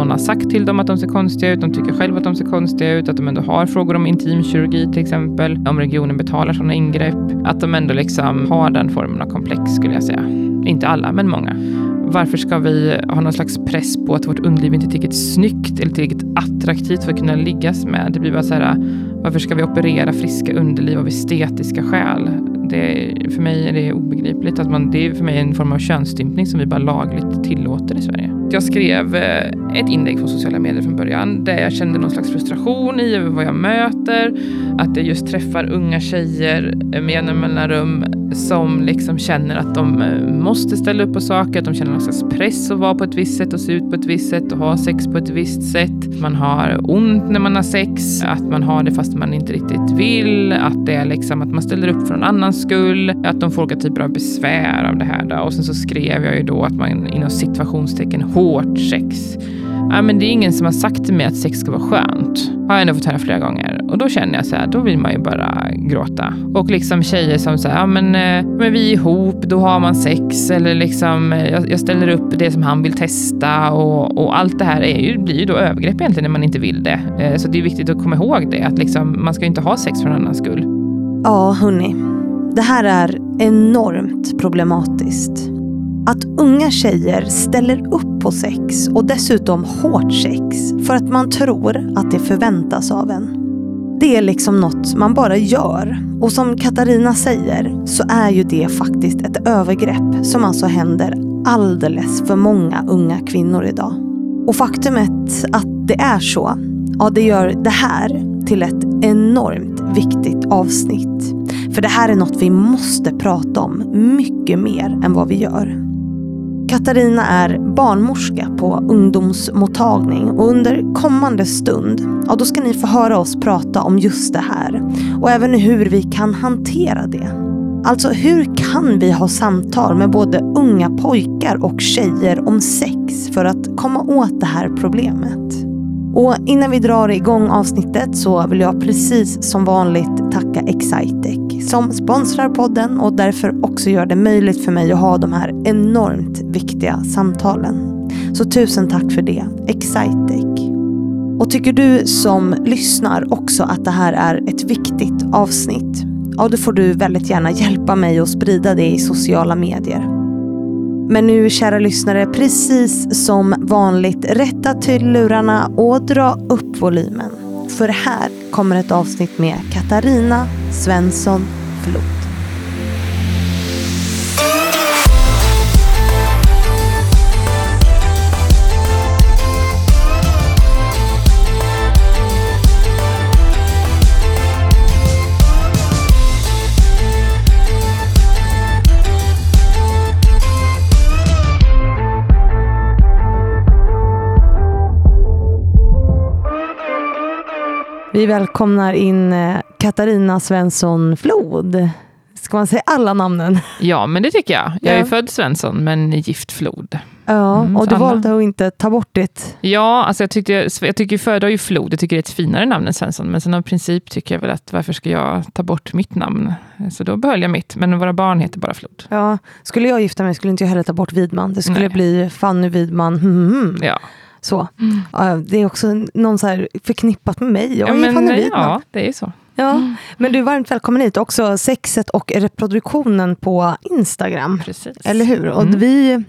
någon har sagt till dem att de ser konstiga ut, de tycker själva att de ser konstiga ut, att de ändå har frågor om intimkirurgi till exempel, om regionen betalar sådana ingrepp, att de ändå liksom har den formen av komplex skulle jag säga. Inte alla, men många. Varför ska vi ha någon slags press på att vårt underliv inte är tillräckligt snyggt eller tillräckligt attraktivt för att kunna liggas med? Det blir bara så här, varför ska vi operera friska underliv av estetiska skäl? Det, för mig är det obegripligt. Att man, det är för mig en form av könsstympning som vi bara lagligt tillåter i Sverige. Jag skrev eh, ett inlägg på sociala medier från början där jag kände någon slags frustration i över vad jag möter. Att jag just träffar unga tjejer eh, med jämna mellanrum som liksom känner att de eh, måste ställa upp på saker, att de känner någon slags press att vara på ett visst sätt och se ut på ett visst sätt och ha sex på ett visst sätt. Man har ont när man har sex, att man har det fast man inte riktigt vill, att det är liksom att man ställer upp för någon annans skull, att de får olika typer av besvär av det här. Då. Och sen så skrev jag ju då att man inom situationstecken hårt sex ja, men det är ingen som har sagt till mig att sex ska vara skönt. Har jag ändå fått höra flera gånger. Och då känner jag så här, då vill man ju bara gråta. Och liksom tjejer som säger, ja men, eh, men vi är ihop, då har man sex. Eller liksom, eh, jag, jag ställer upp det som han vill testa. Och, och allt det här är ju, blir ju då övergrepp egentligen när man inte vill det. Eh, så det är viktigt att komma ihåg det, att liksom, man ska ju inte ha sex för någon annans skull. Ja, hörni. Det här är enormt problematiskt. Att unga tjejer ställer upp på sex och dessutom hårt sex för att man tror att det förväntas av en. Det är liksom något man bara gör. Och som Katarina säger så är ju det faktiskt ett övergrepp som alltså händer alldeles för många unga kvinnor idag. Och faktumet att det är så, ja det gör det här till ett enormt viktigt avsnitt. För det här är något vi måste prata om mycket mer än vad vi gör. Katarina är barnmorska på ungdomsmottagning och under kommande stund, ja då ska ni få höra oss prata om just det här och även hur vi kan hantera det. Alltså hur kan vi ha samtal med både unga pojkar och tjejer om sex för att komma åt det här problemet? Och innan vi drar igång avsnittet så vill jag precis som vanligt tacka Excitec som sponsrar podden och därför också gör det möjligt för mig att ha de här enormt viktiga samtalen. Så tusen tack för det, Excitec. Och tycker du som lyssnar också att det här är ett viktigt avsnitt, ja då får du väldigt gärna hjälpa mig att sprida det i sociala medier. Men nu kära lyssnare, precis som vanligt, rätta till lurarna och dra upp volymen. För här kommer ett avsnitt med Katarina Svensson Flod. Vi välkomnar in eh, Katarina Svensson Flod. Ska man säga alla namnen? Ja, men det tycker jag. Jag är ja. född Svensson, men gift Flod. Ja, mm, och du alla. valde att inte ta bort det. Ja, alltså jag, tyckte, jag tycker föda ju Flod. Jag tycker det är ett finare namn än Svensson. Men sen av princip tycker jag väl att varför ska jag ta bort mitt namn? Så då behöll jag mitt. Men våra barn heter bara Flod. Ja, skulle jag gifta mig skulle inte jag heller ta bort Widman. Det skulle Nej. bli Fanny Widman. Mm. Ja. Så. Mm. Det är också någon så här förknippat med mig. Jag ja, men, ja, det är så. Ja, mm. Men du är varmt välkommen hit. Också sexet och reproduktionen på Instagram. Precis. Eller hur? Och mm. vi,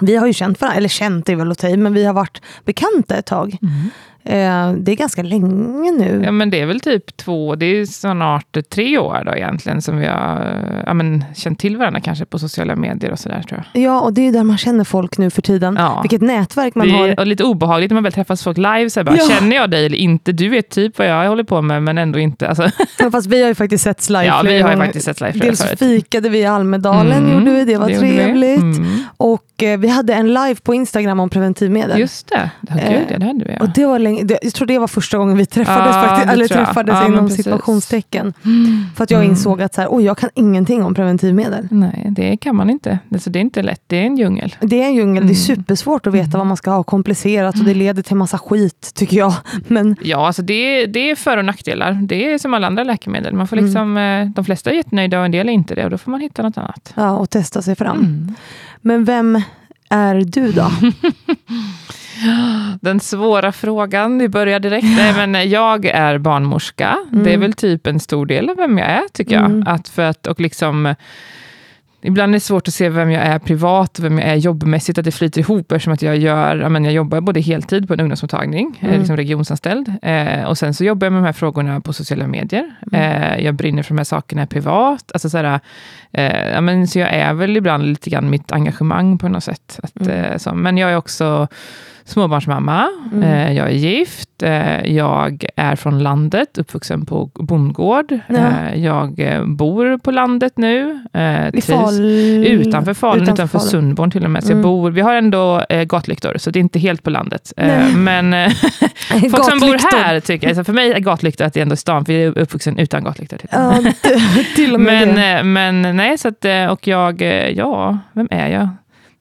vi har ju känt varandra, eller känt är väl att ta men vi har varit bekanta ett tag. Mm. Eh, det är ganska länge nu. Ja, men det är väl typ två, det är snart tre år då egentligen som vi har ja, men, känt till varandra kanske på sociala medier och sådär tror jag. Ja, och det är ju där man känner folk nu för tiden. Ja. Vilket nätverk man det har. Och lite obehagligt när man väl träffas folk live. Så bara, ja. Känner jag dig eller inte? Du vet typ vad jag håller på med, men ändå inte. Alltså. Ja, fast vi har ju faktiskt setts live Ja, vi har ju faktiskt setts live Dels förut. fikade vi i Almedalen, mm, gjorde vi. Det var det trevligt. Mm. Och eh, vi hade en live på Instagram om preventivmedel. Just det, det, eh, det hade vi. Ja. Och det var länge, jag tror det var första gången vi träffades, ja, faktiskt, eller träffades ja, inom situationstecken. Mm. För att jag mm. insåg att så här, oj, jag kan ingenting om preventivmedel. Nej, det kan man inte. Alltså, det är inte lätt, det är en djungel. Det är en djungel, mm. det är mm. supersvårt att veta vad man ska ha komplicerat och det mm. leder till massa skit, tycker jag. Men... Ja, alltså det, det är för och nackdelar. Det är som alla andra läkemedel. Man får liksom, mm. De flesta är jättenöjda och en del är inte det och då får man hitta något annat. Ja, och testa sig fram. Men vem är du då? den svåra frågan. Vi börjar direkt. Nej, men jag är barnmorska. Mm. Det är väl typ en stor del av vem jag är, tycker jag. Mm. Att för att, och liksom, ibland är det svårt att se vem jag är privat och vem jag är jobbmässigt, att det flyter ihop eftersom att jag gör, jag, menar, jag jobbar både heltid på en ungdomsmottagning, Mm. eh, liksom regionsanställd, eh, och sen så jobbar jag med de här frågorna på sociala medier. Mm. Eh, jag brinner för de här sakerna privat. Alltså så, här, eh, ja, men, så jag är väl ibland lite grann mitt engagemang på något sätt. Att, Mm. eh, så. Men jag är också småbarnsmamma, Mm. eh, jag är gift, eh, jag är från landet, uppvuxen på bondgård. Ja. Eh, jag bor på landet nu. I Fal... Utanför Falun, utanför, Falun. Sundborn till och med. Så jag Mm. bor, vi har ändå eh, gatlyktor, så det är inte helt på landet. Nej. men folk som bor här, tycker jag, så för mig är gatlyktor att det är ändå stan, för jag är uppvuxen utan gatlyktor. Till. Ja, t- till och med men, det. men nej, så att, och jag, ja, vem är jag?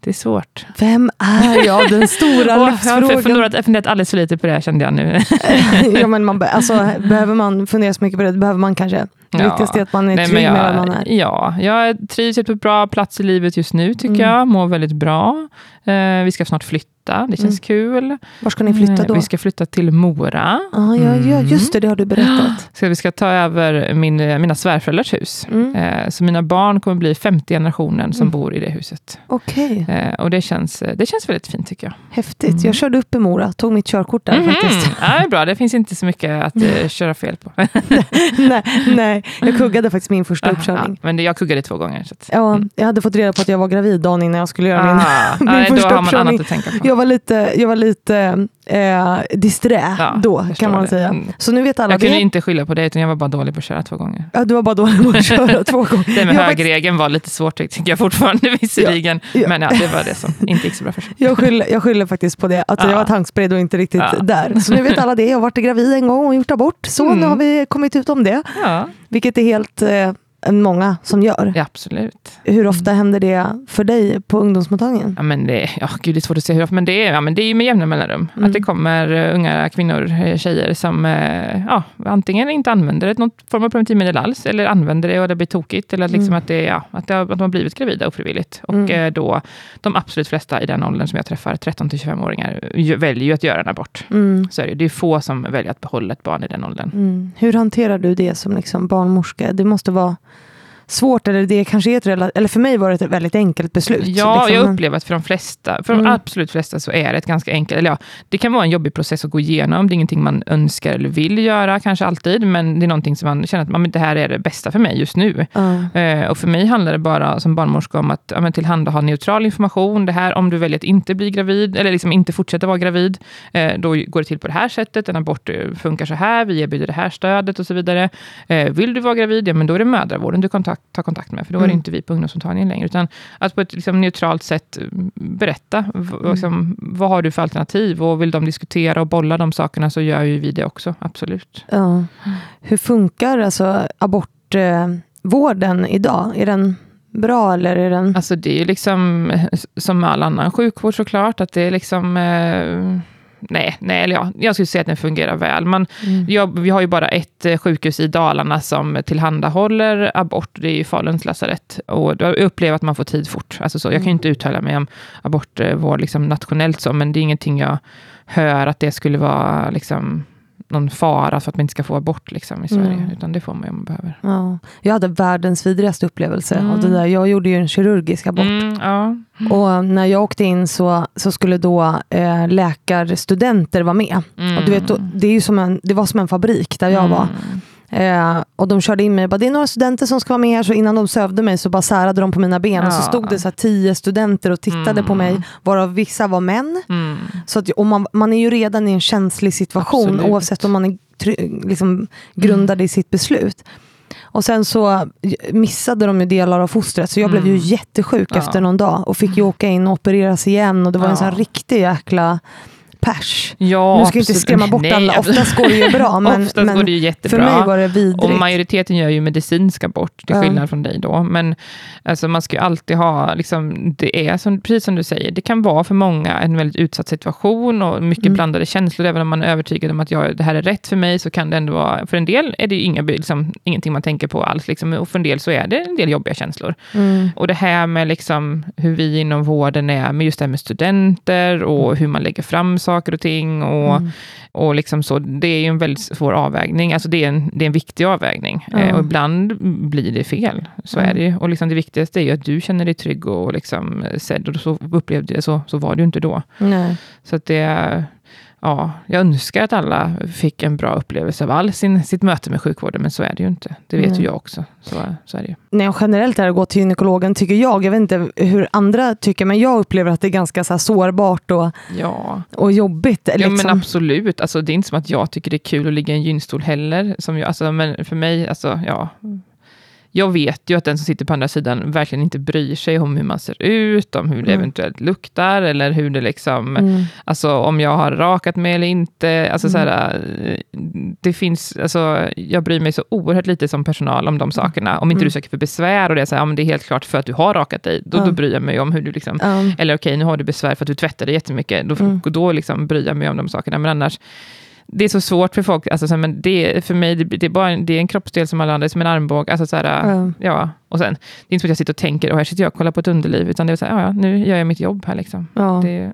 Det är svårt. Vem är jag? Den stora Och jag har livsfrågan. funderat, alldeles för lite på det, kände jag nu. ja, men man, alltså, behöver man fundera så mycket på det, behöver man kanske. Det Ja. viktigaste är att man är Nej, trygg men med jag, vem man är. Ja, jag trivs på ett bra plats i livet just nu, tycker Mm. jag. Mår väldigt bra. Eh, vi ska snart flytta, det känns kul. Var ska ni flytta då? Eh, Vi ska flytta till Mora. Ah, ja, ja, just det, det har du berättat. Så vi ska ta över min, mina svärföräldrars hus. Mm. Eh, så mina barn kommer bli 50 generationen som Mm. bor i det huset. Okej, Eh, och det känns, det känns väldigt fint tycker jag. häftigt. Mm. Jag körde upp i Mora, tog mitt körkort där Mhm. faktiskt. Ja, det är bra, det finns inte så mycket att eh, köra fel på. nej, nej, jag kuggade faktiskt min första uppkörning. Ja, men jag kuggade två gånger. Så att, Ja, jag hade fått reda på att jag var gravid dagen innan jag skulle göra min, Ah, min nej, då första har man annat att tänka på. Jag var lite, jag var lite eh, disträ Ja, då, jag kan man det. säga. Mm. Så nu vet alla Jag kunde det. inte skylla på det, utan jag var bara dålig på att köra två gånger. Ja, du var bara dålig på att köra två gånger. Det med Jag, högerregeln var lite svårt tycker jag fortfarande visserligen. ja. Men ja, det var det som inte gick så bra för sig. jag, skyller, jag skyller faktiskt på det, att jag Ja. var tankspridd och inte riktigt Ja. där. Så nu vet alla det. Jag har varit gravid en gång och gjort abort. Så Mm. nu har vi kommit ut om det. Ja, Vilket är helt eh, många som gör. ja absolut. Hur ofta händer det för dig på ungdomsmottagningen? Ja, men det, ja, gud, det är svårt att säga hur ofta, men det är, ja, men det är med jämna mellanrum. Mm. Att det kommer uh, unga kvinnor, eh, tjejer, som eh, ja, antingen inte använder ett, någon form av preventivmedel alls, eller använder det och det blir tokigt, eller liksom Mm. att, det, ja, att, det, har- att de har blivit gravida ofrivilligt. Och Mm. eh, då, de absolut flesta i den åldern som jag träffar, 13-25-åringar, ju- väljer ju att göra en abort. Mm. Så är det, det är få som väljer att behålla ett barn i den åldern. Mm. Hur hanterar du det som liksom barnmorska? Det måste vara svårt, eller det kanske är ett rela- eller för mig var det ett väldigt enkelt beslut. Ja, liksom. jag upplever att för de flesta, för de Mm. absolut flesta så är det ett ganska enkelt, eller ja, det kan vara en jobbig process att gå igenom, det är ingenting man önskar eller vill göra, kanske alltid, men det är någonting som man känner att men det här är det bästa för mig just nu. Ja. Eh, och för mig handlar det bara som barnmorska om att ja, men tillhandahålla neutral information. Det här, om du väljer att inte bli gravid, eller liksom inte fortsätta vara gravid, eh, då går det till på det här sättet. En abort eh, funkar så här, vi erbjuder det här stödet och så vidare. Eh, vill du vara gravid, ja men då är det mödravården du kontakt, tar kontakt med, för då är det Mm. inte vi på ungdomsmottagningen längre. Utan att på ett liksom, neutralt sätt eh, berätta, Mm. liksom, vad har du för alternativ? Och vill de diskutera och bolla de sakerna så gör ju vi det också, absolut. Ja. Hur funkar alltså abortvården idag? Är den bra eller är den... Alltså det är ju liksom eh, som all annan sjukvård såklart, att det är liksom... Eh, nej, nej, eller ja, jag skulle säga att den fungerar väl. Man, Mm. jag, vi har ju bara ett eh, sjukhus i Dalarna som tillhandahåller abort, det är ju Faluns lasarett. Och då upplever jag att man får tid fort. Alltså så, jag kan ju Mm. inte uttala mig om abortvård liksom nationellt, så, men det är ingenting jag hör att det skulle vara liksom, någon fara för att man inte ska få abort liksom, i Sverige. Mm. Utan det får man ju om man behöver. Ja. Jag hade världens vidrigaste upplevelse Mm. av det där. Jag gjorde ju en kirurgisk abort. Mm, ja. Och när jag åkte in så, så skulle då eh, läkarstudenter vara med. Och du vet, det, är ju som en, det var som en fabrik där jag var. Mm. Eh, och de körde in mig och bara, det är några studenter som ska vara med här. Så innan de sövde mig så bara särade de på mina ben. Och så Ja. stod det så här tio studenter och tittade Mm. på mig. Varav vissa var män. Mm. Så att, och man, man är ju redan i en känslig situation Absolut. oavsett om man är liksom, grundad i sitt beslut. Och sen så missade de ju delar av fostret så jag blev ju Mm. jättesjuk Ja. efter någon dag och fick ju åka in och opereras igen och det var en Ja. sån här riktig jäkla pers. Ja, nu ska jag inte absolut. skrämma bort Nej, alla, absolut. oftast går det ju bra men, Oftast men går det ju för jättebra. mig var det vidrigt. och majoriteten gör ju medicinsk abort, till Ja. skillnad från dig då. Men alltså, man ska ju alltid ha, liksom, det är som, precis som du säger, det kan vara för många en väldigt utsatt situation och mycket Mm. blandade känslor. Även om man är övertygad om att jag, det här är rätt för mig, så kan det ändå vara, för en del är det ju inga, liksom, ingenting man tänker på alls. Liksom, och för en del så är det en del jobbiga känslor. mm. Och det här med liksom hur vi inom vården är, med just det här med studenter och hur man lägger fram saker saker och ting. Och, Mm. och liksom så, det är ju en väldigt svår avvägning. Alltså det är en, det är en viktig avvägning. Eh, och ibland blir det fel. Så Mm. är det ju. Och liksom det viktigaste är ju att du känner dig trygg och liksom sedd. Och så upplevde det, så, så var det ju inte då. Nej. Så att det, ja, jag önskar att alla fick en bra upplevelse av all sin, sitt möte med sjukvården, men så är det ju inte. Det vet Mm. ju jag också. Så, så är det ju. Nej, och generellt är det att gå till gynekologen tycker jag, jag vet inte hur andra tycker, men jag upplever att det är ganska så här sårbart och, Ja, och jobbigt. ja liksom. men absolut. Alltså, det är inte som att jag tycker det är kul att ligga i en gynstol heller. Som jag, alltså, men för mig, alltså, ja. Jag vet ju att den som sitter på andra sidan verkligen inte bryr sig om hur man ser ut, om hur det Mm. eventuellt luktar, eller hur det liksom, Mm. Alltså om jag har rakat mig eller inte. Alltså, Mm. så här, det finns, alltså, jag bryr mig så oerhört lite som personal om de sakerna. Om inte Mm. du söker för besvär och det är, så här, ja, men det är helt klart för att du har rakat dig. Då, då bryr jag mig om hur du liksom... Eller okej, nu har du besvär för att du tvättar dig jättemycket. Då, Mm. då liksom bryr jag mig om de sakerna. Men annars, det är så svårt för folk. Alltså, så här, men det, för mig, det, det, är bara, det är en kroppsdel som alla andra, som en armbåge. Alltså, så här, Ja. ja. Och sen, det är inte så att jag sitter och tänker, och här sitter jag och kollar på ett underliv, utan det är så här, ja, nu gör jag mitt jobb här. Liksom. Ja. Det,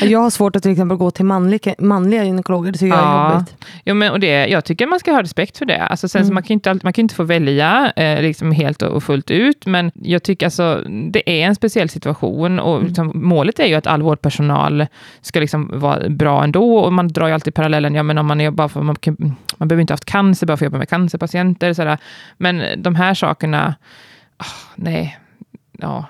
Jag har svårt att till exempel gå till manliga, manliga gynekologer, det tycker jag är jobbigt. Jo, men, och det, jag tycker man ska ha respekt för det. Alltså, sen, så Mm. man, kan inte, man kan inte få välja eh, liksom helt och, och fullt ut, men jag tycker alltså, det är en speciell situation och Mm. liksom, målet är ju att all vårdpersonal ska liksom vara bra ändå. Och man drar ju alltid parallellen, ja, men om man, är bara för, man, kan, man behöver inte ha haft cancer bara för att jobba med cancerpatienter. Sådär. Men de här sakerna, nej, ja,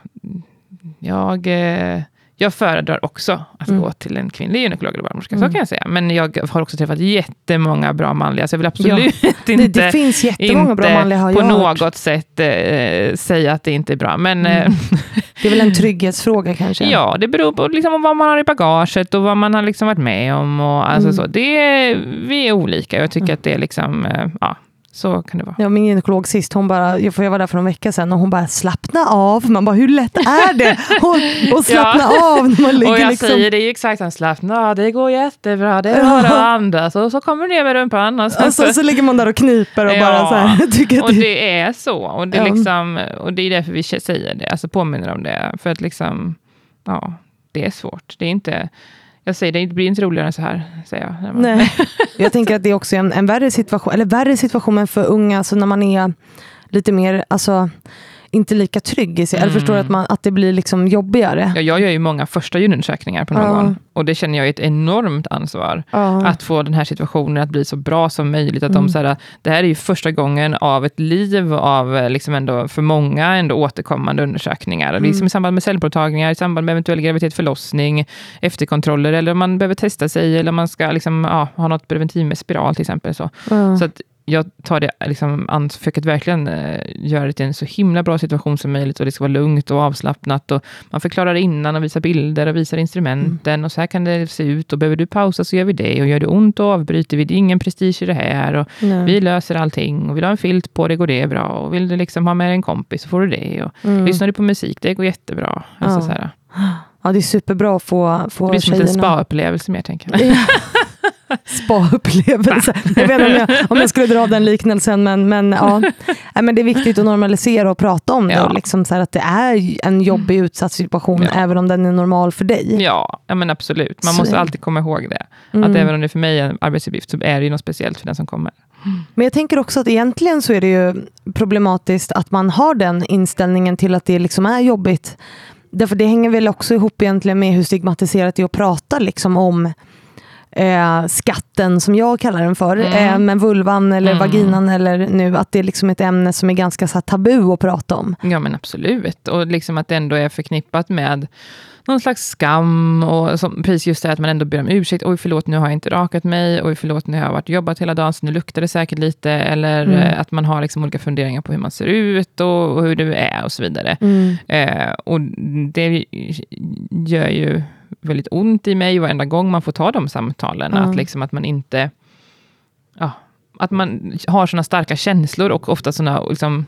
jag... Eh, jag föredrar också att Mm. gå till en kvinnlig gynekolog eller barnmorska, Mm. så kan jag säga. Men jag har också träffat jättemånga bra manliga, så jag vill absolut Det, inte, det finns jättemånga bra manliga har på jag hört. något sätt eh, säga att det inte är bra. Men Mm. eh, Det är väl en trygghetsfråga kanske? ja, det beror på liksom, vad man har i bagaget och vad man har liksom varit med om. Och, alltså, Mm. så. Det vi är olika. Jag tycker Mm. att det är liksom, eh, ja, så kan det vara. Ja, min gynekolog sist, hon bara, jag var där för en vecka sedan och hon bara slappna av. Man bara, hur lätt är det att- slappna av när man ligger Och jag liksom... säger det är ju exakt som slappna av, det går jättebra, det är bara att andas. Och så kommer du ner med rumpan. Och så, Alltså, så ligger man där och kniper och Ja, bara så här, tycker att Och det... det är så. Och det, är Ja. liksom, och det är därför vi säger det, alltså påminner om det. För att liksom, ja, det är svårt. Det är inte, jag säger det blir inte roligare än så här, säger jag. Nej. Jag tänker att det är också en, en värre situation, eller värre situation men för unga, alltså när man är lite mer, alltså inte lika trygg i sig. Eller Mm. förstår att, man, att det blir liksom jobbigare. Ja, jag gör ju många första gynundersökningar på Ja. någon. Och det känner jag är ett enormt ansvar. Ja. Att få den här situationen att bli så bra som möjligt. Att Mm. de, så här, det här är ju första gången av ett liv av, eh, liksom ändå, för många, ändå återkommande undersökningar. Mm. Liksom I samband med cellprovtagningar, i samband med eventuell graviditet, förlossning, efterkontroller, eller om man behöver testa sig, eller om man ska liksom, ja, ha något preventiv med spiral till exempel. Så, Ja. så att jag tar det liksom, försöker att verkligen eh, göra det till en så himla bra situation som möjligt och det ska vara lugnt och avslappnat och man förklarar innan och visar bilder och visar instrumenten Mm. och så här kan det se ut och behöver du pausa så gör vi det och gör det ont och avbryter vi, det är ingen prestige i det här och Nej. vi löser allting och vill du ha en filt på det går det bra och vill du liksom ha med en kompis så får du det och Mm. lyssnar du på musik det går jättebra. Alltså, Ja. så här, Ja, det är superbra att få, få det blir som en spa-upplevelse mer tänker jag. Spa-upplevelse. Jag vet inte om jag, om jag skulle dra den liknelsen, men, men, ja. Nej, men det är viktigt att normalisera och prata om det. Ja. Och liksom så att det är en jobbig utsatt situation, Ja. även om den är normal för dig. Ja, ja men absolut. Man Så- måste alltid komma ihåg det. Mm. Att även om det för mig är en arbetsuppgift så är det ju något speciellt för den som kommer. Men jag tänker också att egentligen så är det ju problematiskt att man har den inställningen till att det liksom är jobbigt. Därför det hänger väl också ihop egentligen med hur stigmatiserat det är att prata liksom om eh, skatten, som jag kallar den för, Mm. eh, men vulvan eller Mm. vaginan eller nu, att det är liksom ett ämne som är ganska så tabu att prata om. Ja, men absolut. Och liksom att det ändå är förknippat med någon slags skam och som, precis just det att man ändå ber om ursäkt. Oj, förlåt, nu har jag inte rakat mig. Oj, förlåt, nu har jag varit jobbat hela dagen, så nu luktar det säkert lite. Eller Mm. eh, att man har liksom olika funderingar på hur man ser ut och, och hur du är och så vidare. Mm. Eh, och det gör ju väldigt ont i mig varenda gång man får ta de samtalen. Ja. Att, liksom att man inte... Ja, att man har såna starka känslor och ofta såna liksom,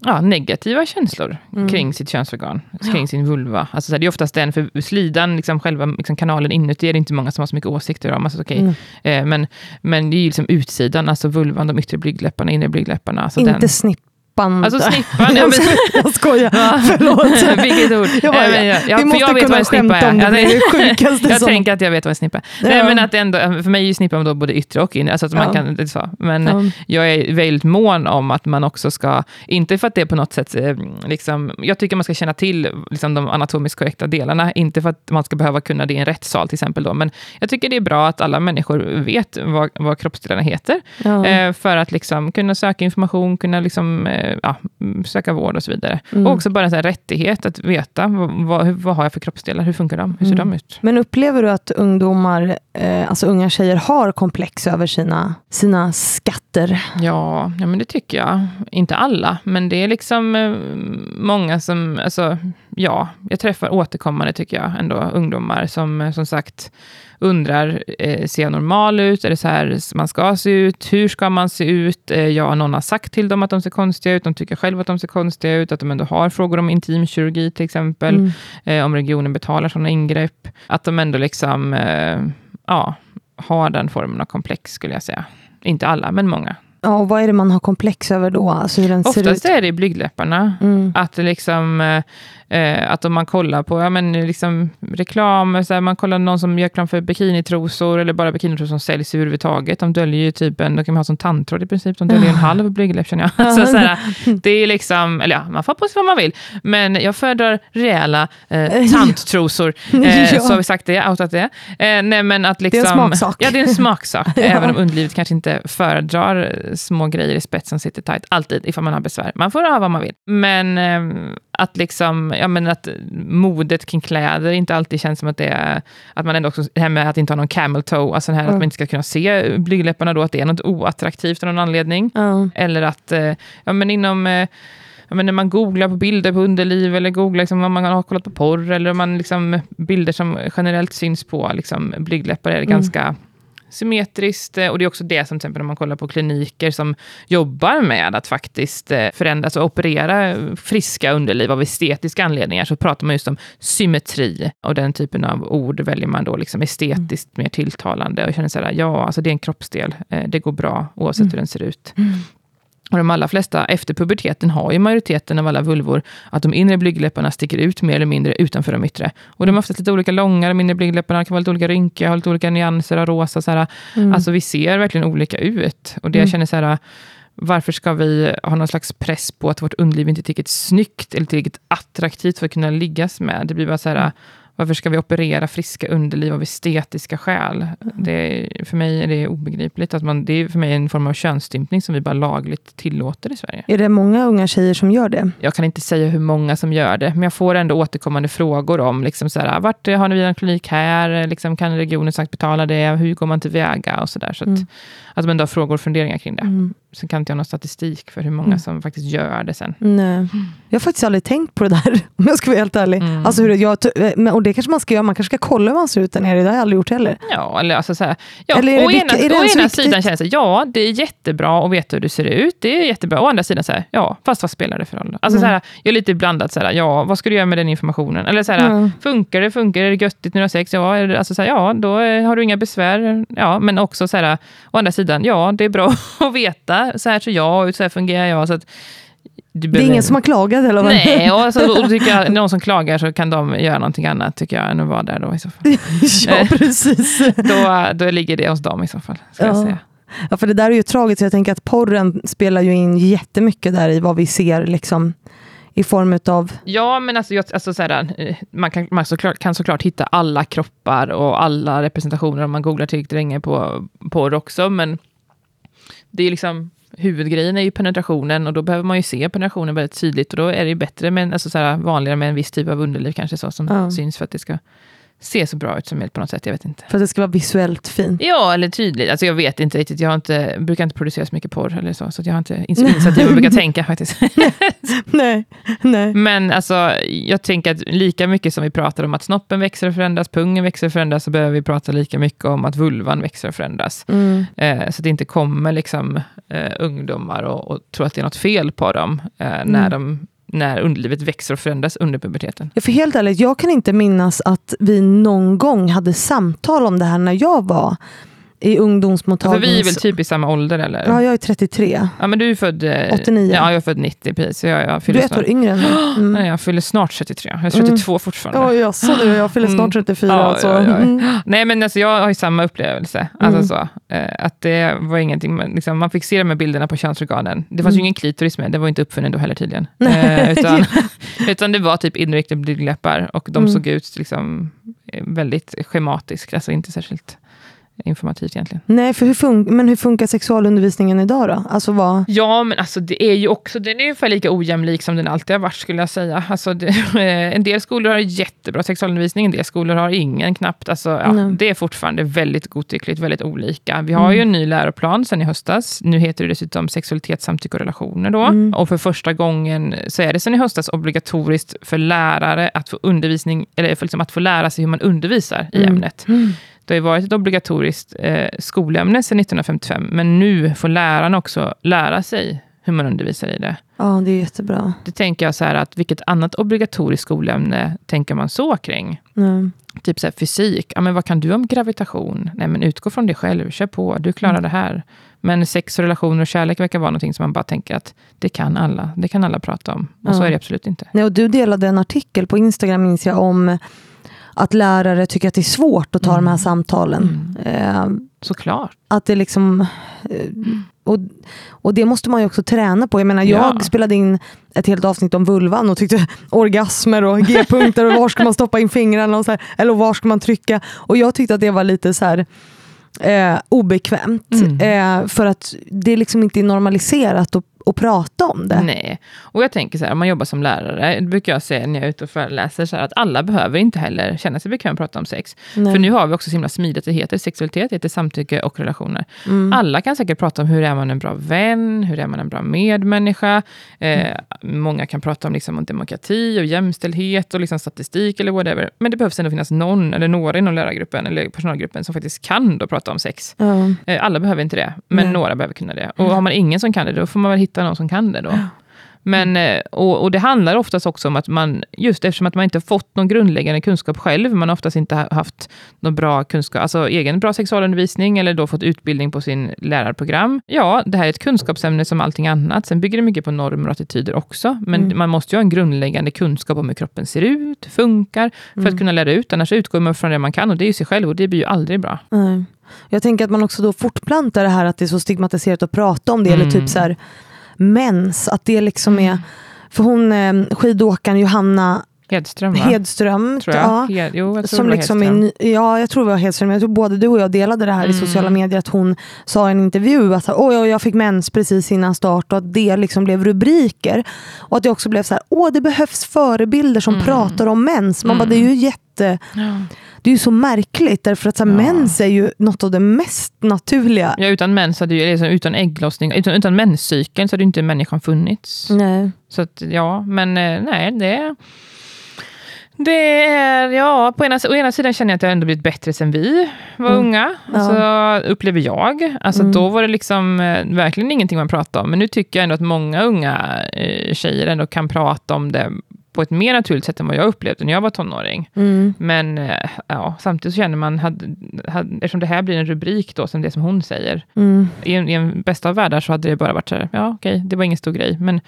ja, negativa känslor Mm. kring sitt könsorgan, kring sin vulva. Alltså, så här, det är oftast den, för slidan, liksom, själva liksom, kanalen inuti, är det inte många som har så mycket åsikter om. Alltså, okej. Mm. eh, men, men det är ju liksom utsidan, alltså vulvan, de yttre blygdläpparna, inre blygdläpparna. Alltså Inte den, snippor snippan. Alltså snippan. ja, men, jag skojar, Ja. förlåt. Vilket ord. Jag bara, men jag- vi måste jag vet kunna skämta om det, är. det är det sjukaste jag som- tänker att jag vet vad en snippa är. Ja. Nej, men att ändå, för mig är ju snippan då både yttre och inre. Alltså att man Ja. kan, det är så. Men Ja. jag är väldigt mån om att man också ska, inte för att det på något sätt, eh, liksom, jag tycker man ska känna till liksom, de anatomiskt korrekta delarna, inte för att man ska behöva kunna det i en rättssal till exempel. Då. Men jag tycker det är bra att alla människor vet vad, vad kroppsdelarna heter, Ja. eh, för att liksom, kunna söka information, kunna liksom, eh, ja, mm, söka vård och så vidare. Mm. Och också bara en rättighet att veta, vad, vad, vad har jag för kroppsdelar, hur funkar de, hur ser Mm. de ut? Men upplever du att ungdomar, eh, alltså unga tjejer har komplex över sina, sina skatter? Ja, ja, men det tycker jag. Inte alla, men det är liksom eh, många som, alltså, ja, jag träffar återkommande tycker jag ändå ungdomar som eh, som sagt undrar, eh, ser jag normal ut? Är det så här man ska se ut? Hur ska man se ut? Eh, ja, någon har sagt till dem att de ser konstiga ut, de tycker själva att de ser konstiga ut, att de ändå har frågor om intimkirurgi till exempel, Mm. eh, om regionen betalar sådana ingrepp, att de ändå liksom, eh, ja, har den formen av komplex skulle jag säga. Inte alla, men många. Ja, och vad är det man har komplex över då? Alltså hur den ser Oftast ut? är det blygdläpparna. Mm. Att, det liksom, eh, att om man kollar på ja, men liksom reklam, så här, man kollar någon som gör reklam för bikinitrosor, eller bara bikinitrosor som säljs överhuvudtaget. De döljer ju typ en, de kan ha som tandtråd i princip, de döljer en halv blygdläpp känner jag. Så, så här, det är liksom, eller ja, man får på sig vad man vill. Men jag föredrar rejäla eh, tanttrosor. Eh, Ja. Så har vi sagt det, outat det. Eh, nej, men att liksom, Det är en smaksak. Ja, det är en smaksak. Ja. Även om underlivet kanske inte föredrar eh, små grejer i spetsen som sitter tight, alltid, ifall man har besvär. Man får ha vad man vill. Men eh, att liksom, ja men att modet kring kläder inte alltid känns som att det är, att man ändå också, det här med att inte ha någon camel toe, alltså här att Mm. man inte ska kunna se blygdläpparna då, att det är något oattraktivt av någon anledning. Ja. Eller att, eh, ja men inom eh, Ja, men när man googlar på bilder på underliv eller googlar liksom om man har kollat på porr eller om man liksom, bilder som generellt syns på liksom, blygdläppar är Mm. ganska symmetriskt. eh, Och det är också det som till exempel när man kollar på kliniker som jobbar med att faktiskt eh, förändra, alltså operera friska underliv av estetiska anledningar, så pratar man just om symmetri. Och den typen av ord väljer man då liksom estetiskt mer tilltalande. Och känner så här, ja, alltså det är en kroppsdel. Eh, Det går bra oavsett Mm. hur den ser ut. Och de allra flesta efter puberteten har ju majoriteten av alla vulvor att de inre blygdläpparna sticker ut mer eller mindre utanför de yttre. Och de är oftast lite olika långa, de inre blygdläpparna kan vara lite olika rynkiga, har lite olika nyanser av rosa. Så här. Mm. Alltså vi ser verkligen olika ut. Och det jag Mm. känner så här, varför ska vi ha någon slags press på att vårt underliv inte är tillräckligt snyggt eller tillräckligt attraktivt för att kunna liggas med? Det blir bara så här, Mm. Varför ska vi operera friska underliv av estetiska skäl? Mm. Det för mig är det obegripligt. Att man, det är för mig en form av könsstympning som vi bara lagligt tillåter i Sverige. Är det många unga tjejer som gör det? Jag kan inte säga hur många som gör det, men jag får ändå återkommande frågor om liksom så här, vart har ni en klinik här? Liksom, kan regionen sagt betala det? Hur går man tillväga? Och så där. Så att, Mm. att man ändå har frågor och funderingar kring det. Mm. Sen kan inte jag ha någon statistik för hur många Mm. som faktiskt gör det sen. Nej. Jag har faktiskt aldrig tänkt på det där, om jag ska vara helt ärlig. Mm. Alltså hur jag, men- och det kanske man ska göra, man kanske ska kolla hur man ser ut där nere, det har jag aldrig gjort heller. Ja, eller alltså så här, ja, Eller å ena, å ena sidan känns det, ja, det är jättebra att veta hur du ser ut. Det är jättebra. Å andra sidan, så här, ja, fast vad spelar det för roll? Alltså, Mm. så här, jag är lite blandat, så här, ja, vad ska du göra med den informationen? Eller så här, Mm. funkar det, funkar det, är det göttigt när du har sex? Ja, alltså, så här, ja då eh, har du inga besvär. Ja, men också så här, å andra sidan, ja, det är bra att veta. Så här ser jag ut, så här fungerar jag. Så att, Det är behöver- ingen som har klagat eller vad? Nej, och, alltså, och tycker jag, någon som klagar så kan de göra någonting annat, tycker jag, än att vara där då i så fall. ja, precis. Då, då ligger det hos dem i så fall, ska jag Ja. säga. Ja, för det där är ju tragiskt. Jag tänker att porren spelar ju in jättemycket där i vad vi ser liksom, i form av... Ja, men alltså, jag, alltså så här, eh, man, kan, man såklart, kan såklart hitta alla kroppar och alla representationer om man googlar tillräckligt länge på porr också, men det är liksom huvudgrejen är ju penetrationen och då behöver man ju se penetrationen väldigt tydligt och då är det ju bättre, med, alltså så här, vanligare med en viss typ av underliv kanske så som Ja. syns för att det ska se så bra ut som möjligt på något sätt, jag vet inte. För att det ska vara visuellt fint. Ja, eller tydligt. Alltså jag vet inte riktigt. Jag har inte, brukar inte producera så mycket porr eller så, så jag har inte ins- insatt i vad jag brukar tänka faktiskt. nej, nej. Men alltså, jag tänker att lika mycket som vi pratar om att snoppen växer och förändras, pungen växer och förändras, så behöver vi prata lika mycket om att vulvan växer och förändras. Mm. Eh, så att det inte kommer liksom, eh, ungdomar och, och tror att det är något fel på dem eh, när, de, när underlivet växer och förändras under puberteten. Ja, för helt ärligt, jag kan inte minnas att vi någon gång hade samtal om det här när jag var i För ungdomsmottagning. vi är väl typ i samma ålder eller? Ja, jag är 33. Ja, men du är född... eh, 89. Ja, jag är född 90 precis. Jag, jag Du är ett snart, år yngre än mig. Mm. Nej, jag fyller snart 33. Jag är 32 fortfarande. Ja, jag så du, jag fyller snart Mm. 34. Ja, alltså. ja, ja. Mm. Nej, men alltså, jag har ju samma upplevelse. Alltså, så, eh, att det var ingenting, liksom, man fick se de här bilderna på könsorganen. Det fanns ju Mm. ingen klitoris med, det var inte uppfunnen då heller tydligen. Eh, utan, utan det var typ inriktade blygdläppar och de Mm. såg ut liksom, eh, väldigt schematiskt, alltså inte särskilt informativt egentligen. Nej, för hur fun- men hur funkar sexualundervisningen idag då? Alltså vad... Ja, men alltså det är ju också, den är ungefär lika ojämlik som den alltid har varit skulle jag säga. Alltså det, en del skolor har jättebra sexualundervisning, en del skolor har ingen knappt. Alltså, ja, det är fortfarande väldigt godtyckligt, väldigt olika. Vi har ju en ny läroplan sedan i höstas. Nu heter det dessutom sexualitet, samtycke och relationer då. Mm. Och för första gången så är det sedan i höstas obligatoriskt för lärare att få undervisning, eller för liksom att få lära sig hur man undervisar i Mm. ämnet. Det har ju varit ett obligatoriskt eh, skolämne sedan 1955, men nu får lärarna också lära sig hur man undervisar i det. Ja, det är jättebra. Det tänker jag så här att vilket annat obligatoriskt skolämne tänker man så kring? Nej. Typ så här fysik, ja, men vad kan du om gravitation? Nej men utgå från dig själv, kör på, du klarar Mm. det här. Men sex och relationer och kärlek verkar vara någonting som man bara tänker att det kan alla, det kan alla prata om. Och så Ja. är det absolut inte. Nej, och du delade en artikel på Instagram minns jag om att lärare tycker att det är svårt att ta de här samtalen. Eh, Såklart. att det liksom... Eh, och, och det måste man ju också träna på. Jag menar, jag Ja. spelade in ett helt avsnitt om vulvan och tyckte orgasmer och g-punkter och var ska man stoppa in fingrarna och så här, eller var ska man trycka. Och jag tyckte att det var lite så här eh, obekvämt. Mm. Eh, för att det liksom inte är normaliserat att, att prata om det. Nej, och jag tänker så här, om man jobbar som lärare, det brukar jag säga när jag är ute och föreläser, så här, att alla behöver inte heller känna sig bekväma att prata om sex. Nej. För nu har vi också så himla smidigt, det heter sexualitet, det heter samtycke och relationer. Mm. Alla kan säkert prata om hur är man en bra vän, hur är man en bra medmänniska. Eh, Många kan prata om, liksom, om demokrati och jämställdhet och liksom statistik eller whatever. Men det behövs ändå finnas någon eller några inom lärargruppen eller personalgruppen som faktiskt kan då prata om sex. Ja. Eh, Alla behöver inte det, men Nej. några behöver kunna det. Och har man ingen som kan det, då får man väl hitta någon som kan det då. Men, eh, och, och det handlar oftast också om att man, just eftersom att man inte har fått någon grundläggande kunskap själv, man har oftast inte ha- haft någon bra kunskap, alltså egen bra sexualundervisning, eller då fått utbildning på sin lärarprogram. Ja, det här är ett kunskapsämne som allting annat. Sen bygger det mycket på normer och attityder också, men Mm. man måste ju ha en grundläggande kunskap om hur kroppen ser ut, funkar, för att kunna lära ut. Annars utgår man från det man kan, och det är ju sig själv, och det blir ju aldrig bra. Nej. Jag tänker att man också då fortplantar det här att det är så stigmatiserat att prata om det. Eller Mm. typ så här mens, att det liksom är... För hon eh, skidåkaren Johanna Hedström, va? Hedström, tror jag. ja, Hed, jo, jag tror som liksom Hedström. ny- ja, jag tror det var Hedström. Jag tror både du och jag delade det här i Mm. sociala medier. Att hon sa i en intervju att oj, oj, jag fick mens precis innan start och att det liksom blev rubriker. Och att det också blev så här, åh det behövs förebilder som Mm. pratar om mens. Man bara, Mm. det är ju jätte... Ja. Det är ju så märkligt därför att så här, Ja. mens är ju något av det mest naturliga. Ja, utan mens hade ju, liksom utan ägglossning, utan, utan menscykeln så hade ju inte människan funnits. Nej. Så att, ja, men eh, nej, det... Det är, ja, på ena, å ena sidan känner jag att jag ändå blivit bättre sen vi var Mm. unga. Alltså, upplever jag. Alltså, Mm. Då var det liksom eh, verkligen ingenting man pratade om. Men nu tycker jag ändå att många unga eh, tjejer ändå kan prata om det på ett mer naturligt sätt än vad jag upplevde när jag var tonåring. Mm. Men eh, ja, samtidigt känner man, hade, hade, eftersom det här blir en rubrik då, som det som hon säger, Mm. i en, i en bästa av världar så hade det bara varit så här, ja okej, det var ingen stor grej, men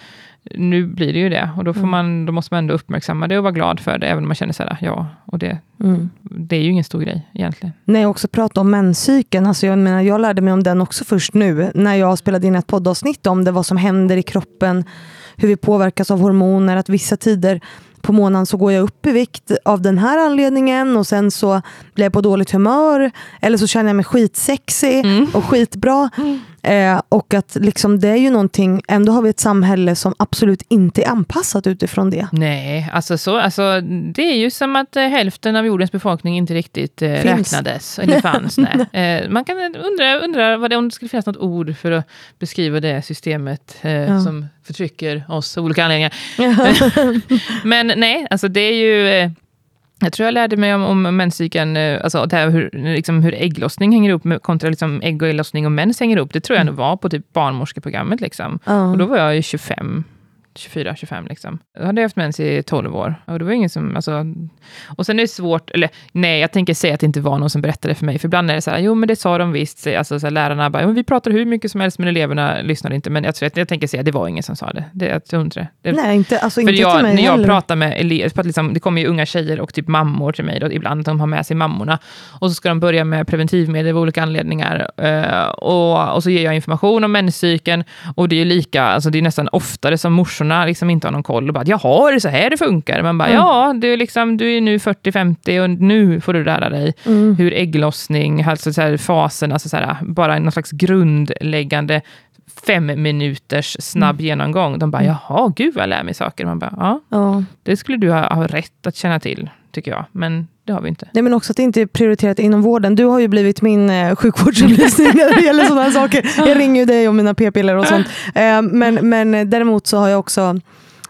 nu blir det ju det, och då, får Mm. man, då måste man ändå uppmärksamma det och vara glad för det, även om man känner så här, ja, och det, Mm. det är ju ingen stor grej egentligen. Nej, också prata om menscykeln. Alltså jag, menar, jag lärde mig om den också först nu, när jag spelade in ett poddavsnitt om det, vad som händer i kroppen, hur vi påverkas av hormoner, att vissa tider på månaden så går jag upp i vikt av den här anledningen och sen så blir jag på dåligt humör eller så känner jag mig skitsexig Mm. och skitbra. Eh, och att liksom det är ju någonting, ändå har vi ett samhälle som absolut inte är anpassat utifrån det. Nej, alltså, så, alltså det är ju som att eh, hälften av jordens befolkning inte riktigt eh, räknades, eller fanns. nej. Eh, man kan undra, undra vad det, om det skulle finnas något ord för att beskriva det systemet eh, Ja. som förtrycker oss av olika anledningar. Men nej, alltså det är ju... Jag tror jag lärde mig om, om menscykeln, eh, alltså det här hur, liksom hur ägglossning hänger ihop med, kontra liksom ägg och ägglossning och mens hänger ihop. Det tror jag nog var på typ barnmorskeprogrammet. Liksom. Ja. Och då var jag ju 25, 24, 25 liksom. Då hade jag haft mens i 12 år. Och det var ingen som, alltså, och sen är det svårt, eller nej, jag tänker säga att det inte var någon som berättade för mig, för ibland är det så här, jo men det sa de visst, alltså så här, lärarna bara, vi pratar hur mycket som helst, men eleverna lyssnar inte. Men jag, tror, jag, tänker säga, det var ingen som sa det. det jag tror inte det. nej, inte, alltså för inte jag, till mig När jag heller. pratar med elever, liksom, det kommer ju unga tjejer och typ mammor till mig, då, ibland de har med sig mammorna, och så ska de börja med preventivmedel av olika anledningar, uh, och, och så ger jag information om menscykeln, och det är ju lika, alltså det är nästan oftare som morsorna liksom inte har någon koll, och bara, jaha, är det så här det funkar? Man bara, Mm. ja, du är, liksom, du är nu 40-50 och nu får du lära dig Mm. hur ägglossning, alltså så här, fasen, alltså så här, bara någon slags grundläggande fem minuters snabb genomgång. De bara, jaha, gud vad jag lär mig saker. Man bara, ja, Ja. det skulle du ha, ha rätt att känna till, tycker jag. Men det har vi inte. Nej, men också att det inte är prioriterat inom vården. Du har ju blivit min eh, sjukvårdsundervisning när det gäller sådana saker. Jag ringer ju dig om mina p-piller och sånt. Eh, men, men däremot så har jag också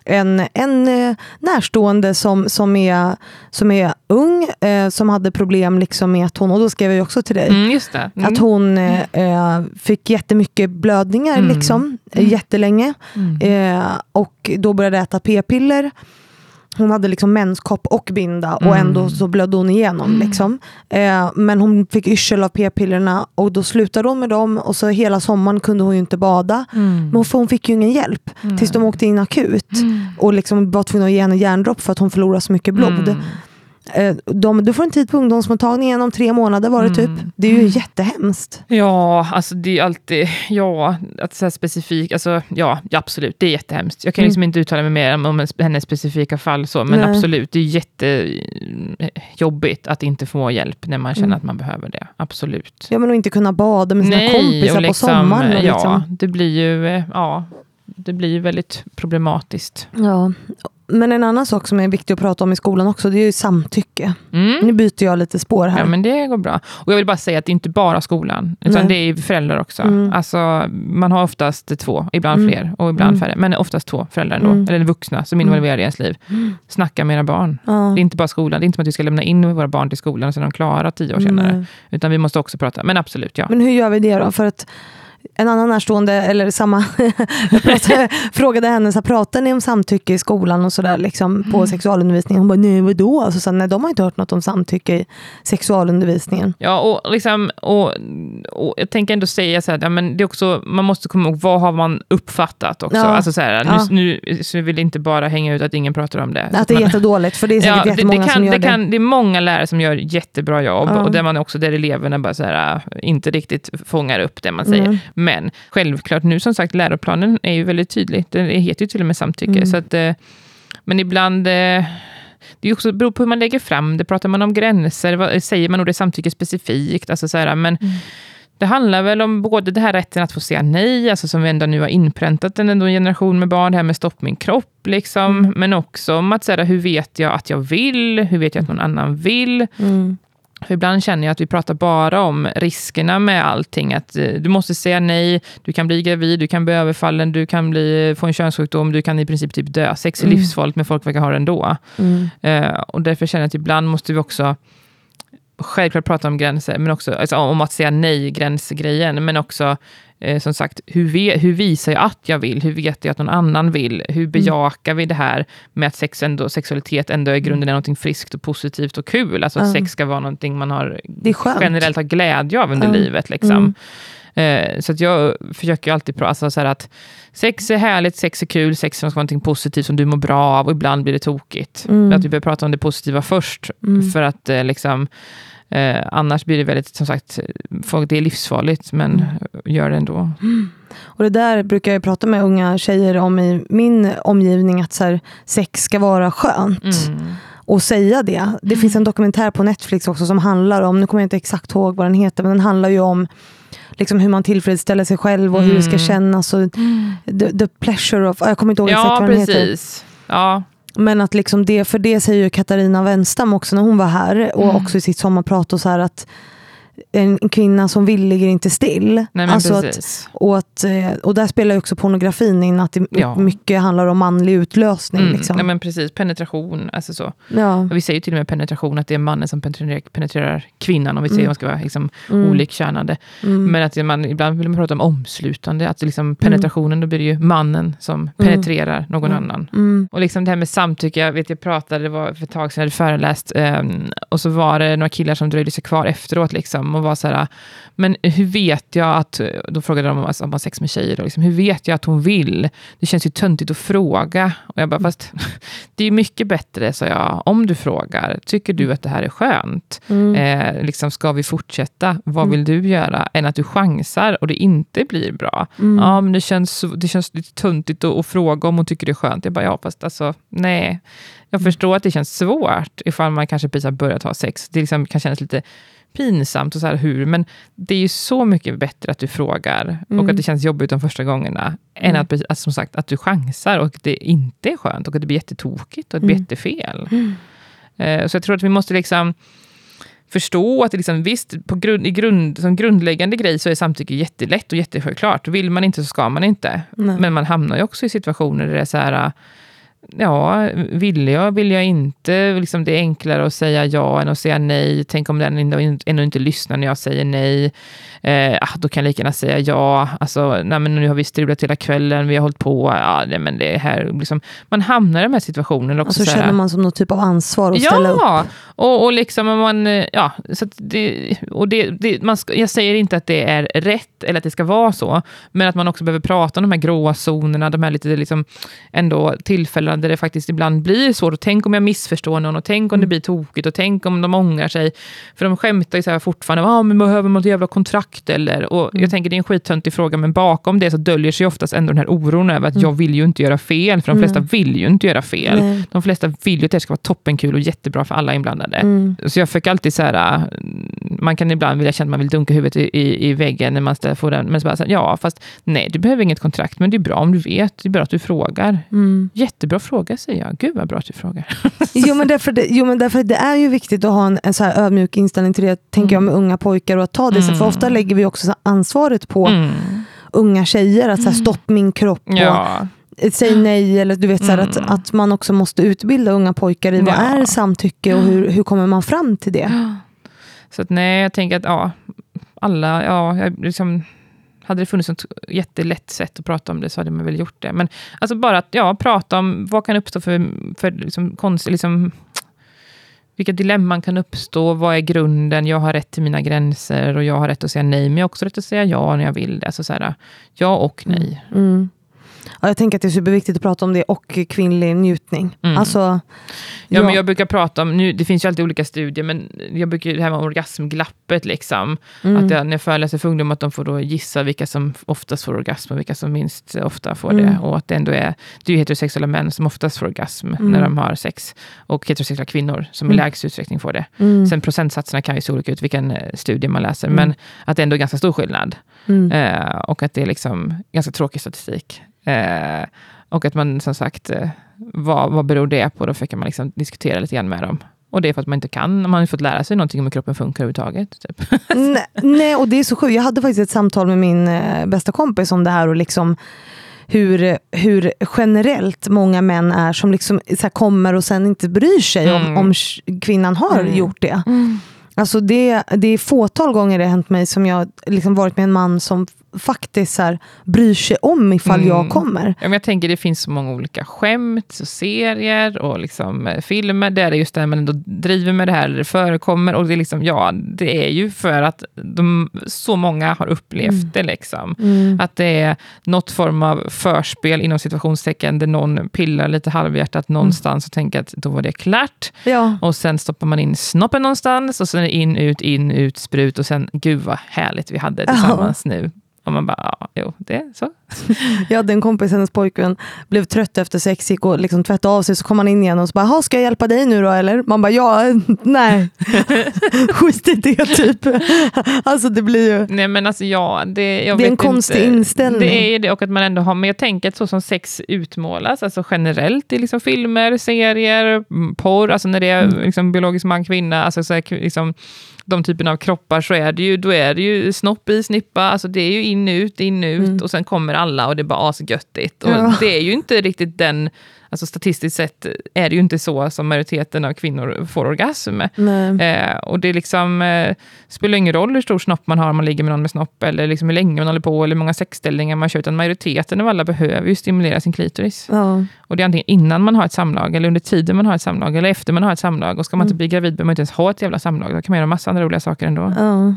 en, en eh, närstående som, som, är, som är ung, eh, som hade problem liksom med att hon, och då skrev jag ju också till dig, Mm, just det. Mm. att hon eh, eh, fick jättemycket blödningar Mm. liksom, eh, jättelänge. Mm. Eh, och då började äta p-piller. Hon hade liksom menskopp och binda och Mm. ändå så blödde hon igenom. Liksom. Eh, men hon fick yrsel av p-pillerna och då slutade hon med dem och så hela sommaren kunde hon inte bada. Mm. Men hon fick ju ingen hjälp tills de åkte in akut Mm. och liksom var tvungna att ge henne järndropp för att hon förlorade så mycket blod. Mm. Eh, de, du får en tid på ungdomsmottagningen om tre månader var det typ. Mm. Det är ju jättehemskt. Ja, alltså det är alltid, ja, att så här specifik, alltså ja, ja, absolut, det är jättehemskt. Jag kan Mm. liksom inte uttala mig mer om, om hennes specifika fall så, men Nej. absolut, det är jättejobbigt att inte få hjälp när man känner Mm. att man behöver det. Absolut. Ja, men att inte kunna bada med sina kompisar och på sommaren. Och ja, liksom. det blir ju, eh, ja, det blir väldigt problematiskt. Ja. Men en annan sak som är viktig att prata om i skolan också, det är ju samtycke. Mm. Nu byter jag lite spår här. Ja, men det går bra. Och jag vill bara säga att det är inte bara skolan, utan Nej. det är föräldrar också. Mm. Alltså, man har oftast två, ibland Mm. fler och ibland Mm. färre, men oftast två föräldrar ändå, Mm. eller vuxna som är involverade i ens liv. Snacka med era barn. Ja. Det är inte bara skolan, det är inte som att vi ska lämna in våra barn till skolan och sen är de klara tio år senare. Utan vi måste också prata, men absolut ja. Men hur gör vi det då? För att en annan närstående, eller samma, pratade, frågade henne, så här, pratar ni om samtycke i skolan och sådär liksom, på sexualundervisningen? Hon bara, nej vadå? Så sa, nej, de har inte hört något om samtycke i sexualundervisningen. Ja, och, liksom, och, och jag tänker ändå säga så här, ja, men det är också, man måste komma ihåg, vad har man uppfattat också? Ja. Alltså så här, Ja. nu, nu så vill inte bara hänga ut att ingen pratar om det. Så Att det är man- jättedåligt, för det är säkert Ja, det, jättemånga det, kan, som gör det, det. kan, det är många lärare som gör jättebra jobb, Ja. och där man också, där eleverna bara så här, äh, inte riktigt fångar upp det man säger. Mm. Men självklart, nu som sagt, läroplanen är ju väldigt tydlig. Den heter ju till och med samtycke. Mm. Så att, eh, men ibland... eh, Det är också, beror på hur man lägger fram det. Pratar man om gränser? Vad, säger man ordet samtycke specifikt? Alltså så här, men Mm. Det handlar väl om både det här rätten att få säga nej, alltså som vi ändå nu har inpräntat en, ändå en generation med barn, det här med stopp min kropp, liksom. Mm. men också om att säga hur vet jag att jag vill? Hur vet jag att någon annan vill? Mm. För ibland känner jag att vi pratar bara om riskerna med allting. Att eh, du måste säga nej, du kan bli gravid, du kan bli överfallen, du kan bli, få en könssjukdom, du kan i princip typ dö. Sex är Mm. livsfarligt, men folk verkar ha det ändå. Mm. Eh, och därför känner jag att ibland måste vi också självklart prata om gränser, men också alltså, om att säga nej, gränsgrejen, men också eh, som sagt, hur, hur visar jag att jag vill? Hur vet jag att någon annan vill? Hur Mm. bejakar vi det här med att sex ändå, sexualitet ändå i grunden är något friskt och positivt och kul? Alltså att sex ska vara någonting man har är generellt har glädje av under Ja. livet. Liksom. Mm. Eh, så att jag försöker alltid prata alltså, så att sex är härligt, sex är kul, sex vara någonting positivt som du mår bra av och ibland blir det tokigt. Mm. Att vi behöver prata om det positiva först, Mm. för att eh, liksom, eh, annars blir det väldigt, som sagt, folk, det är livsfarligt, men Mm. gör det ändå. Och det där brukar jag prata med unga tjejer om i min omgivning, att så här, sex ska vara skönt. Mm. Och säga det. Det finns en dokumentär på Netflix också som handlar om, nu kommer jag inte exakt ihåg vad den heter, men den handlar ju om liksom hur man tillfredsställer sig själv och hur det ska Mm. kännas. Och the, the pleasure of, jag kommer inte ihåg Ja, exakt vad den heter. precis. Men att liksom det, för det säger ju Katarina Wenstam också när hon var här och Mm. också i sitt sommarprat och så här att en kvinna som vill ligger inte still. Nej, alltså. Att, och, att, eh, och där spelar ju också pornografin in, att det Ja. mycket handlar om manlig utlösning. Mm, Liksom. nej, men precis, penetration. Alltså så. ja. Vi säger ju till och med penetration, att det är mannen som penetrerar, penetrerar kvinnan, om vi säger Mm. man ska vara liksom, Mm. olikkönade. Mm. Men att man, ibland vill man prata om omslutande, att liksom penetrationen, då blir det ju mannen som penetrerar någon Mm. annan. Mm. Och liksom det här med samtycke, jag vet jag pratade, det var för ett tag sedan jag hade föreläst, ehm, och så var det några killar som dröjde sig kvar efteråt, liksom, och var så här, men hur vet jag att, då frågade de om alltså, om man har sex med tjejer, och liksom, hur vet jag att hon vill? Det känns ju töntigt att fråga. Och jag bara, fast det är mycket bättre, sa jag, om du frågar, tycker du att det här är skönt? Mm. Eh, liksom, ska vi fortsätta? Vad Mm. vill du göra? Än att du chansar och det inte blir bra. Mm. Ja, men det känns, det känns lite töntigt att, att fråga om hon tycker det är skönt. Jag bara, ja, fast alltså, nej. Jag förstår att det känns svårt ifall man kanske precis har börjat ha sex. Det liksom kan kännas lite pinsamt och så här hur, men det är ju så mycket bättre att du frågar och Mm. att det känns jobbigt de första gångerna, än Mm. att, att, som sagt, att du chansar och det inte är skönt och att det blir jättetokigt och det blir Mm. jättefel. Mm. Eh, så jag tror att vi måste liksom förstå att det liksom, visst, på grund, i grund, som grundläggande grej så är samtycke jättelätt och jättesjälvklart. Vill man inte så ska man inte. Nej. Men man hamnar ju också i situationer där det är så här, ja, vill jag, vill jag inte? Liksom det är enklare att säga ja än att säga nej. Tänk om den ändå, inte lyssnar när jag säger nej. Eh, ah, då kan jag lika gärna säga ja. Alltså, nej, men nu har vi strulat hela kvällen, vi har hållit på. Ja, nej, men det är här, liksom, man hamnar i de här situationerna. Och så så känner man som någon typ av ansvar att ställa upp. Ja, och, och liksom om man, eh, ja, så det, och det, det, man ska, jag säger inte att det är rätt eller att det ska vara så, men att man också behöver prata om de här gråa zonerna, de här lite liksom ändå tillfällena där det faktiskt ibland blir svårt. Och tänk om jag missförstår någon och tänk om det blir tokigt och tänk om de ångrar sig. För de skämtar ju så här fortfarande, ah, men behöver man ett jävla kontrakt eller? Och Jag tänker det är en skittöntig fråga, men bakom det så döljer sig oftast ändå den här oron över att jag vill ju inte göra fel, för de flesta vill ju inte göra fel. Nej. De flesta vill ju att det ska vara toppenkul och jättebra för alla inblandade. Mm. Så jag fick alltid så här, man kan ibland vilja känna att man vill dunka huvudet i, i, i väggen när man ställer- får den, men så bara så här, ja, fast nej, du behöver inget kontrakt, men det är bra om du vet, det är bra att du frågar. Mm. Jättebra fråga, säger jag. Gud vad bra att du frågar. Jo men, därför det, jo men därför det är ju viktigt att ha en, en så här ödmjuk inställning till det, tänker jag, med unga pojkar och att ta det. Mm. För ofta lägger vi också så ansvaret på Mm. unga tjejer, att så här, stopp min kropp och Ja. eh, säg nej. Eller du vet, så här, att, Mm. att man också måste utbilda unga pojkar i vad Ja. är samtycke och hur, hur kommer man fram till det. Så att nej, jag tänker att ja, alla, ja, jag liksom, hade det funnits ett jättelätt sätt att prata om det så hade man väl gjort det. Men alltså bara att ja, prata om vad kan uppstå för, för liksom, konst, liksom, vilka dilemman kan uppstå, vad är grunden, jag har rätt till mina gränser och jag har rätt att säga nej, men jag har också rätt att säga ja när jag vill det. Alltså så här, ja och nej. Mm. mm. Ja, jag tänker att det är superviktigt att prata om det och kvinnlig njutning. Mm. Alltså, Ja, ja. men jag brukar prata om, nu, det finns ju alltid olika studier, men jag brukar det här med orgasmglappet, liksom. Mm. Att jag, när jag föreläser för ungdomar, att de får då gissa vilka som oftast får orgasm och vilka som minst ofta får Mm. det. Och att det ändå är, det är heterosexuella män som oftast får orgasm Mm. när de har sex. Och heterosexuella kvinnor som i Mm. lägst utsträckning får det. Mm. Sen procentsatserna kan ju se olika ut, vilken eh, studie man läser. Men att det ändå är ganska stor skillnad. Eh, och att det är liksom ganska tråkig statistik. Eh, och att man som sagt, eh, vad, vad beror det på? Då fick man liksom diskutera lite grann med dem. Och det är för att man inte kan, man har fått lära sig någonting om hur kroppen funkar överhuvudtaget. Typ. nej, nej, och det är så sjukt. Jag hade faktiskt ett samtal med min eh, bästa kompis om det här och liksom hur, hur generellt många män är som liksom så här kommer och sen inte bryr sig om, Mm. om sh- kvinnan har Mm. gjort det. Alltså det, det är fåtal gånger det har hänt mig som jag liksom varit med en man som faktiskt så här, bryr sig om ifall Mm. jag kommer. Ja, jag tänker det finns så många olika skämt och serier och liksom, eh, filmer där det är just det här man ändå driver med det här, det förekommer. Och det är liksom, ja, det är ju för att de, så många har upplevt Mm. det. liksom. Mm. Att det är något form av förspel inom situationstecken där någon pillar lite halvhjärtat någonstans och tänker att då var det klart. Ja. Och sen stoppar man in snoppen någonstans och sen in, ut, in, ut, sprut och sen gud vad härligt vi hade tillsammans nu. Och man bara, ja, jo, det är så. Jag hade en kompis, hennes pojkvän, blev trött efter sex, gick och liksom tvättade av sig, så kom han in igen och så bara, "Jaha, ska jag hjälpa dig nu då eller? Man bara, ja, nej. Skit i det typ. Alltså det blir ju, Nej men alltså ja, det, jag det är en konstig inte. inställning. Det är det, och att man ändå har, men jag tänker att så som sex utmålas, alltså generellt i liksom filmer, serier, porr, alltså när det är Mm. liksom biologisk man, kvinna, alltså så här, liksom, de typerna av kroppar så är det ju, då är det ju snopp i, snippa, alltså det är ju in, ut, in, ut Mm. och sen kommer alla och det är bara asgöttigt. Och Ja. det är ju inte riktigt den, alltså statistiskt sett är det ju inte så som majoriteten av kvinnor får orgasm. Eh, och det liksom, eh, spelar ingen roll hur stor snopp man har om man ligger med någon med snopp, eller liksom hur länge man håller på, eller hur många sexställningar man kör, utan majoriteten av alla behöver ju stimulera sin klitoris. Ja. Och det är antingen innan man har ett samlag, eller under tiden man har ett samlag, eller efter man har ett samlag. Och ska man inte bli gravid behöver man inte ens ha ett jävla samlag, då kan man göra massa andra roliga saker ändå. Ja.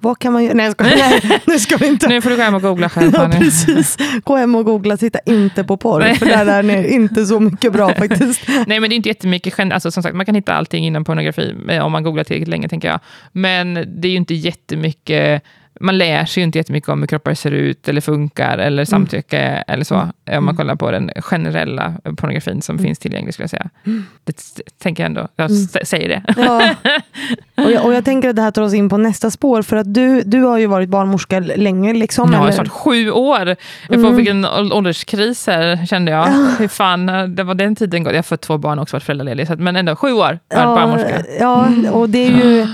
Vad kan man göra? Nej, jag skojar. Nej, nu ska vi inte. Nu får du gå hem och googla själv, Ja, precis. Gå hem och googla, titta inte på porr. Nej. För där är ni inte så mycket bra faktiskt. Nej, men det är inte jättemycket, alltså, som sagt, man kan hitta allting inom pornografi, eh, om man googlar tillräckligt länge, tänker jag. Men det är ju inte jättemycket, man lär sig ju inte jättemycket om hur kroppar ser ut, eller funkar, eller samtycke, eller så, om man kollar på den generella pornografin som finns tillgänglig, skulle jag säga. Det t- tänker jag ändå, jag säger det. Ja. Och, jag, och jag tänker att det här tar oss in på nästa spår. För att du, du har ju varit barnmorska länge. Liksom, Ja, eller? snart sju år. Jag får, fick en ål- ålderskris här, kände jag. Hur fan, det var den tiden gått. Jag har fått två barn och också varit föräldraledig, så att- men ändå sju år har varit barnmorska. ja, och det är ju...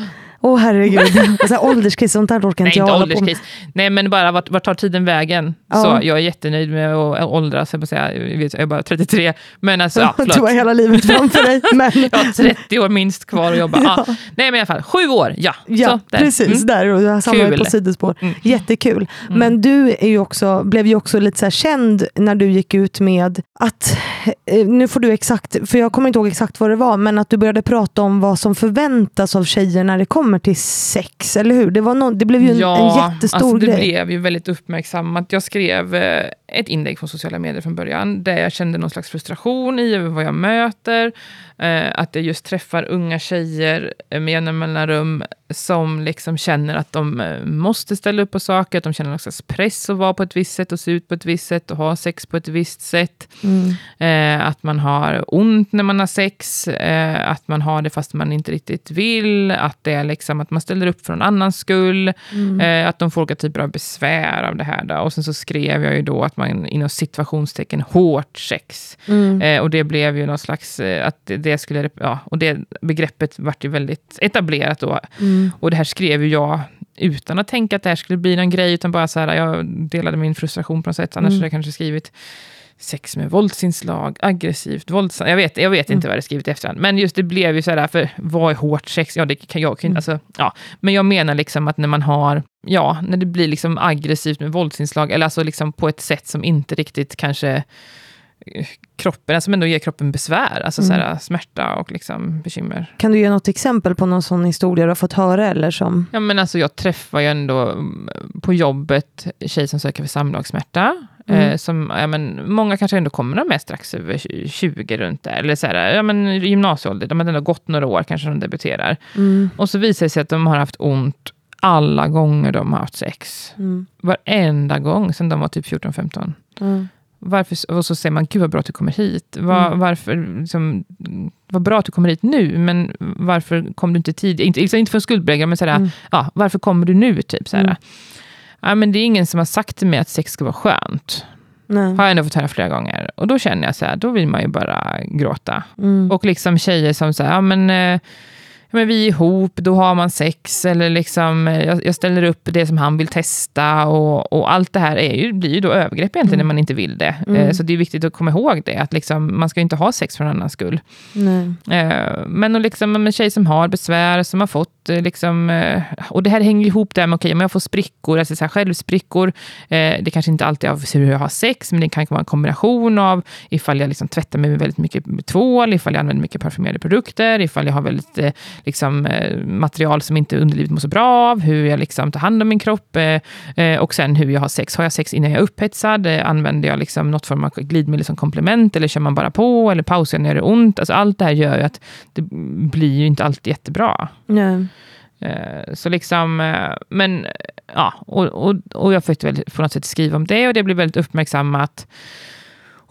Åh herregud. Och så här, ålderskris, sånt där orkar Nej, inte jag inte hålla på med. Nej, men bara vart, vart tar tiden vägen? Ja. Så jag är jättenöjd med att åldras, jag, säga. jag, vet, jag är bara 33. Men alltså, ja, du har hela livet framför dig. Men, Jag har 30 år minst kvar att jobba. Ja. Nej, men i alla fall, sju år, ja. Ja, Så, där. precis. Mm. Där, och jag Kul. på sidospår. Mm. Jättekul. Men du är ju också, blev ju också lite så känd när du gick ut med att, eh, nu får du exakt, för jag kommer inte ihåg exakt vad det var, men att du började prata om vad som förväntas av tjejer när det kommer till sex, eller hur? Det, var nå- det blev ju en, en jättestor alltså det grej. blev ju väldigt uppmärksammat. Jag skrev eh, ett inlägg på sociala medier från början, där jag kände någon slags frustration i över vad jag möter. Eh, att jag just träffar unga tjejer eh, med jämna mellanrum som liksom känner att de eh, måste ställa upp på saker, att de känner någon slags press att vara på ett visst sätt och se ut på ett visst sätt och ha sex på ett visst sätt. Mm. Eh, att man har ont när man har sex, eh, att man har det fast man inte riktigt vill, att det är liksom att man ställer upp för någon annans skull, Mm. eh, att de får olika typer av besvär av det här. Då. Och sen så skrev jag ju då att man inom situationstecken hårt sex. Mm. Eh, och det blev ju någon slags, eh, att det- skulle, ja, och det begreppet vart ju väldigt etablerat då. Mm. Och det här skrev ju jag utan att tänka att det här skulle bli någon grej, utan bara så här, jag delade min frustration på något sätt. Annars Mm. hade jag kanske skrivit sex med våldsinslag, aggressivt, våldsamt. Jag vet, jag vet inte vad jag hade skrivit i efterhand. Men just det blev ju så här, för vad är hårt sex? Ja, det kan jag kan, alltså, ja. Men jag menar liksom att när man har, ja, när det blir liksom aggressivt med våldsinslag, eller alltså liksom på ett sätt som inte riktigt kanske eh, kroppen, alltså som ändå ger kroppen besvär, alltså så här, smärta och liksom bekymmer. Kan du ge något exempel på någon sån historia du har fått höra? Eller som? Ja, men alltså jag träffar ju ändå mm, på jobbet tjej som söker för samlagssmärta. Mm. Eh, som, ja, men, många kanske ändå kommer de är strax över 20 runt där. Eller så här, ja, men, gymnasieålder, de har ändå gått några år kanske de debuterar. Mm. Och så visar det sig att de har haft ont alla gånger de har haft sex. Mm. Varenda gång sedan de var typ 14-15. Mm. Varför, och så säger man, gud vad bra att du kommer hit. Var, Mm. Varför, liksom, vad bra att du kommer hit nu, men varför kom du inte tidigare? Inte, liksom, inte för skuldbelägga, men sådär, Mm. ja, varför kommer du nu? Typ, sådär. Ja, men det är ingen som har sagt till mig att sex ska vara skönt. Nej. Har jag ändå fått höra flera gånger. Och då känner jag så här, då vill man ju bara gråta. Mm. Och liksom tjejer som säger, ja men, eh, men vi är ihop, då har man sex, eller liksom, eh, jag, jag ställer upp det som han vill testa, och, och allt det här är ju, blir ju då övergrepp egentligen när man inte vill det. Mm. Eh, Så det är viktigt att komma ihåg det, att liksom, man ska inte ha sex för någon annans skull. Nej. Eh, Men och liksom, en tjej som har besvär, som har fått, liksom, och det här hänger ihop där med, okej, om jag får sprickor, alltså så här självsprickor, det kanske inte alltid är av hur jag har sex, men det kan vara en kombination av ifall jag liksom tvättar mig med väldigt mycket tvål, ifall jag använder mycket parfymerade produkter, ifall jag har väldigt liksom, eh, material som inte underlivet mår så bra av, hur jag liksom tar hand om min kropp, eh, eh, och sen hur jag har sex. Har jag sex innan jag är upphetsad? Använder jag liksom något form av glidmedel som komplement, eller kör man bara på, eller pausar när det är ont? Alltså allt det här gör ju att det blir ju inte alltid jättebra. Nej. Så liksom, men ja, och, och, och jag fick väl på något sätt skriva om det och det blev väldigt uppmärksammat.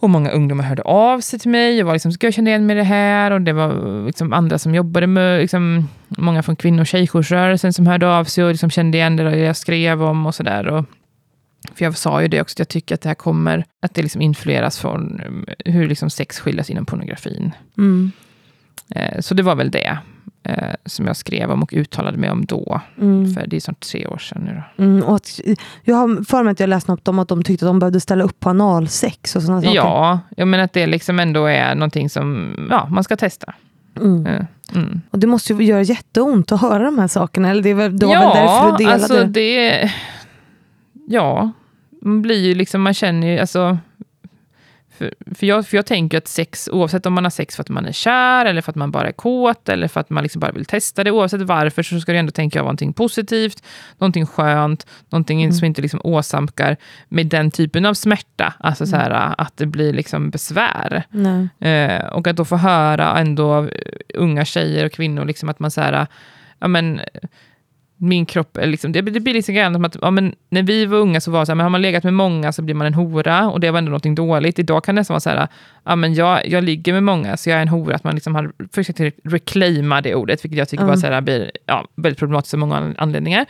Och många ungdomar hörde av sig till mig och var liksom, ska jag känna igen mig i det här? Och det var liksom andra som jobbade med, liksom, många från kvinno och tjejjoursrörelsen som hörde av sig och liksom kände igen det jag skrev om och sådär. För jag sa ju det också, att jag tycker att det här kommer, att det liksom influeras från eh, hur liksom sex skildras inom pornografin. Mm. Eh, Så det var väl det. Eh, som jag skrev om och uttalade mig om då. Mm. För det är snart tre år sedan nu. Då. Mm, och att, jag har för mig att jag läste något om att de tyckte att de behövde ställa upp på analsex och sådana saker. Ja, jag menar att det liksom ändå är någonting som ja, man ska testa. Mm. Eh, Mm. Och det måste ju göra jätteont att höra de här sakerna. Eller det var, var ja, väl därför du delade? alltså det... Ja, man blir ju liksom, man känner ju, alltså... För, för, jag, för jag tänker att sex, oavsett om man har sex för att man är kär, eller för att man bara är kåt, eller för att man liksom bara vill testa det, oavsett varför, så ska det ändå tänka vara någonting positivt, någonting skönt, någonting Mm. som inte liksom åsamkar med den typen av smärta, alltså så Mm. här, att det blir liksom besvär. Eh, och att då få höra ändå av unga tjejer och kvinnor, liksom att man så här, ja men, min kropp, liksom, det, det blir liksom grann som att, ja, men, när vi var unga så var det så här, men har man legat med många så blir man en hora, och det var ändå någonting dåligt. Idag kan det nästan vara så här, ja men jag, jag ligger med många, så jag är en hora, att man liksom har försökt reclaima det ordet, vilket jag tycker Mm. bara så här, blir ja, väldigt problematiskt av många an- anledningar.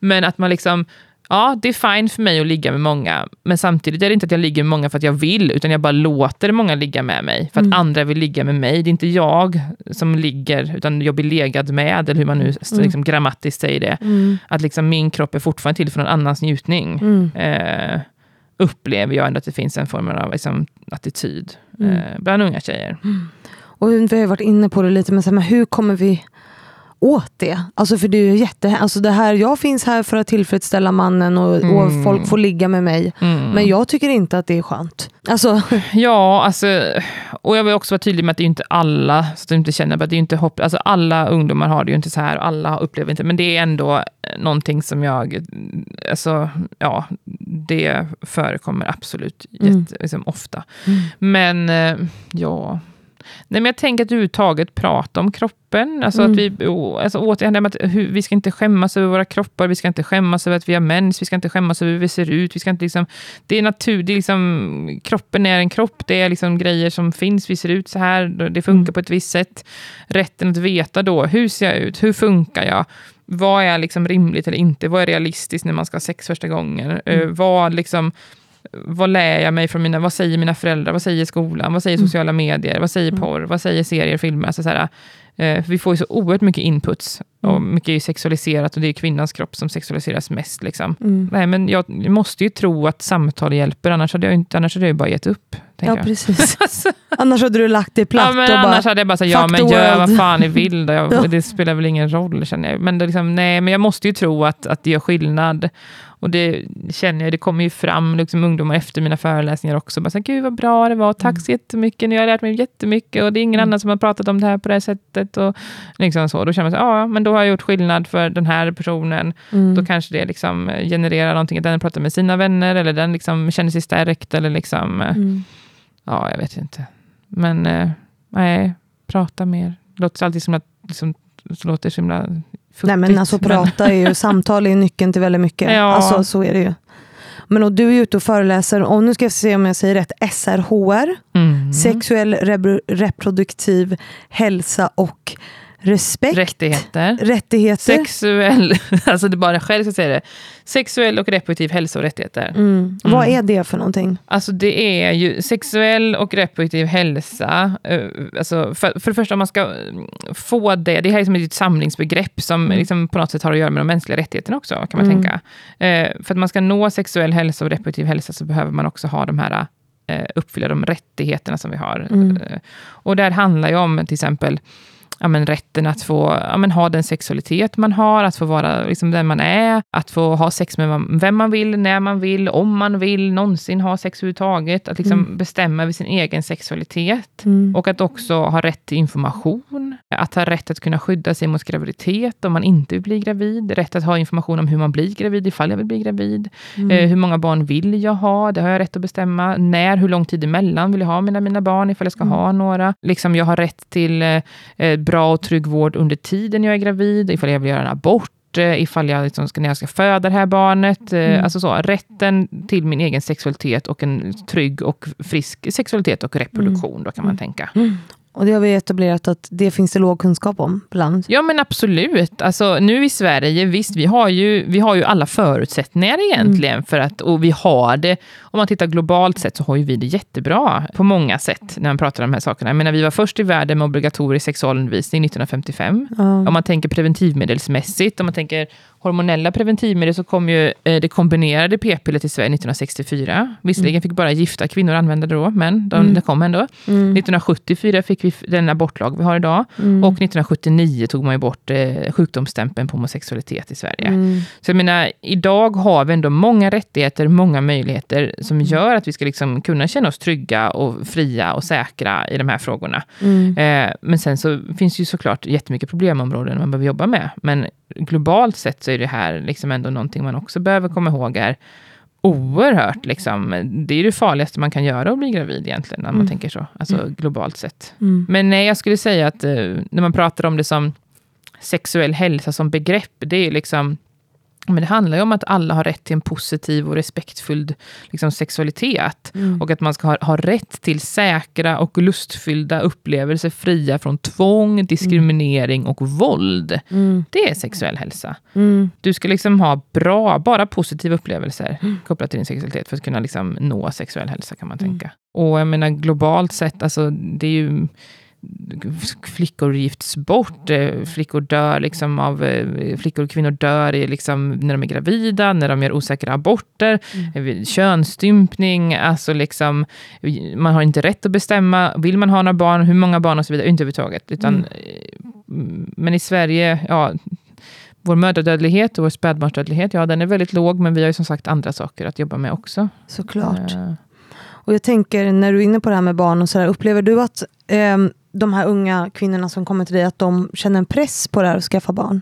Men att man liksom, Ja, det är fine för mig att ligga med många, men samtidigt är det inte att jag ligger med många för att jag vill, utan jag bara låter många ligga med mig, för att Mm. andra vill ligga med mig. Det är inte jag som ligger, utan jag blir legad med, eller hur man nu liksom, grammatiskt säger det. Mm. Att liksom min kropp är fortfarande till för någon annans njutning. Mm. Eh, upplever jag ändå att det finns en form av liksom, attityd Mm. eh, bland unga tjejer. Och vi har varit inne på det lite, men, så här, men hur kommer vi åt det? Alltså för det är jätte... Alltså det här, jag finns här för att tillfredsställa mannen och, och Mm. folk får ligga med mig. Mm. Men jag tycker inte att det är skönt. Alltså, Ja, alltså, och jag vill också vara tydlig med att det är inte alla, så att du inte känner att det är inte hopp, alltså alla ungdomar har det ju inte så här, alla upplever inte, men det är ändå eh, någonting som jag, alltså, ja, det förekommer absolut Mm. jätte, liksom, ofta. Men, eh, ja, Nej, men jag tänker att överhuvudtaget prata om kroppen. Alltså Mm. att vi, alltså återigen, att hur, vi ska inte skämmas över våra kroppar, vi ska inte skämmas över att vi har mens, vi ska inte skämmas över hur vi ser ut. Vi ska inte liksom, det är natur, det är liksom, kroppen är en kropp, det är liksom grejer som finns, vi ser ut så här, det funkar Mm. på ett visst sätt. Rätten att veta då, hur ser jag ut, hur funkar jag? Vad är liksom rimligt eller inte? Vad är realistiskt när man ska ha sex första gången? Eh, Mm. vad liksom vad lär jag mig från mina, vad säger mina föräldrar, vad säger skolan, vad säger Mm. sociala medier, vad säger Mm. porr, vad säger serier, filmer, alltså så här, eh, vi får ju så oerhört mycket inputs, och Mm. mycket är ju sexualiserat, och det är kvinnans kropp som sexualiseras mest. Liksom. mm. Nej, men jag måste ju tro att samtal hjälper, annars hade jag, inte, annars hade jag bara gett upp. Ja, jag. precis. Alltså, Annars hade du lagt dig platt ja, men och bara... annars hade jag bara sagt, ja men gör vad fan ni vill, då. Jag, Ja. det spelar väl ingen roll känner jag. Men, det liksom, nej, men jag måste ju tro att, att det gör skillnad. Och det känner jag, det kommer ju fram liksom, ungdomar efter mina föreläsningar också. Bara så, här, Gud vad bra det var, tack Mm. så jättemycket, ni har lärt mig jättemycket och det är ingen annan som har pratat om det här på det här sättet. Och liksom så. Då känner man så, ja men då har jag gjort skillnad för den här personen. Mm. Då kanske det liksom eh, genererar någonting, att den pratar med sina vänner, eller den liksom känner sig stärkt, eller liksom, eh, Mm. ja jag vet inte. Men eh, nej, prata mer. Det låter alltid som att liksom, det låter så himla futtigt. Nej men alltså prata är ju, samtal är ju nyckeln till väldigt mycket. Ja. Alltså så är det ju. Men och du är ute och föreläser, och nu ska jag se om jag säger rätt, SRHR, Mm. sexuell repro- reproduktiv hälsa och respekt. Rättigheter. Rättigheter. Sexuell, alltså det bara själv ska säga det. Sexuell och reproduktiv hälsa och rättigheter. Mm. Vad är det för någonting? Alltså det är ju sexuell och reproduktiv hälsa. eh, Alltså för, för det första, om man ska mm, få det, det här är som ett samlingsbegrepp som Mm. liksom på något sätt har att göra med de mänskliga rättigheterna också, kan man Mm. tänka. Eh, för att man ska nå sexuell hälsa och reproduktiv hälsa så behöver man också ha de här, eh, uppfylla de rättigheterna som vi har. Mm. Och där handlar ju om till exempel ja, men rätten att få ja, men ha den sexualitet man har, att få vara liksom den man är, att få ha sex med vem- man vill, när man vill, om man vill, någonsin ha sex överhuvudtaget, att liksom Mm. bestämma över sin egen sexualitet. Mm. Och att också ha rätt till information, att ha rätt att kunna skydda sig mot graviditet om man inte vill bli gravid, rätt att ha information om hur man blir gravid ifall jag vill bli gravid. Mm. Eh, hur många barn vill jag ha? Det har jag rätt att bestämma. När, hur lång tid emellan vill jag ha mina, mina barn, ifall jag ska Mm. ha några. Liksom jag har rätt till eh, eh, bra och trygg vård under tiden jag är gravid, ifall jag vill göra en abort, eh, ifall jag liksom ska, när jag ska föda det här barnet. Eh, Mm. Alltså så, rätten till min egen sexualitet och en trygg och frisk sexualitet och reproduktion, då kan man Mm. tänka. Mm. Och det har vi etablerat att det finns det låg kunskap om bland. Ja men absolut. Alltså, nu i Sverige, visst vi har ju, vi har ju alla förutsättningar egentligen mm. för att, och vi har det, om man tittar globalt sett så har ju vi det jättebra på många sätt när man pratar om de här sakerna. Jag menar, vi var först i världen med obligatorisk sexualundervisning 1955. Mm. Om man tänker preventivmedelsmässigt, om man tänker hormonella preventivmedel så kom ju eh, det kombinerade p-pillret till Sverige 1964. Visserligen mm. fick bara gifta kvinnor använda det då, men de, mm. det kom ändå. Mm. 1974 fick vi den abortlag vi har idag. Mm. Och 1979 tog man ju bort eh, sjukdomsstämpeln på homosexualitet i Sverige. Mm. Så jag menar, idag har vi ändå många rättigheter, många möjligheter som mm. gör att vi ska liksom kunna känna oss trygga och fria och säkra i de här frågorna. Eh, men sen så finns ju såklart jättemycket problemområden man behöver jobba med. Men globalt sett så är det här liksom ändå någonting man också behöver komma ihåg är oerhört, liksom, det är det farligaste man kan göra att bli gravid egentligen, när man mm. tänker så, alltså mm. globalt sett. Mm. Men nej, jag skulle säga att eh, när man pratar om det som sexuell hälsa som begrepp, det är liksom men det handlar ju om att alla har rätt till en positiv och respektfull liksom, sexualitet. Mm. Och att man ska ha, ha, rätt till säkra och lustfyllda upplevelser fria från tvång, diskriminering mm. och våld. Mm. Det är sexuell hälsa. Mm. Du ska liksom ha bra, bara positiva upplevelser kopplat till din sexualitet för att kunna liksom nå sexuell hälsa kan man mm. tänka. Och jag menar globalt sett, alltså, det är ju flickor gifts bort, eh, flickor dör liksom av, eh, flickor och kvinnor dör i liksom när de är gravida, när de gör osäkra aborter, mm. Eh, könsstympning, alltså liksom, man har inte rätt att bestämma, vill man ha några barn, hur många barn och så vidare, inte överhuvudtaget. Utan, mm. Men i Sverige, ja, vår mödradödlighet och vår spädbarnsdödlighet, ja den är väldigt låg, men vi har ju som sagt andra saker att jobba med också. Såklart. Uh. Och jag tänker, när du är inne på det här med barn och sådär, upplever du att eh, de här unga kvinnorna som kommer till dig, att de känner en press på det här att skaffa barn?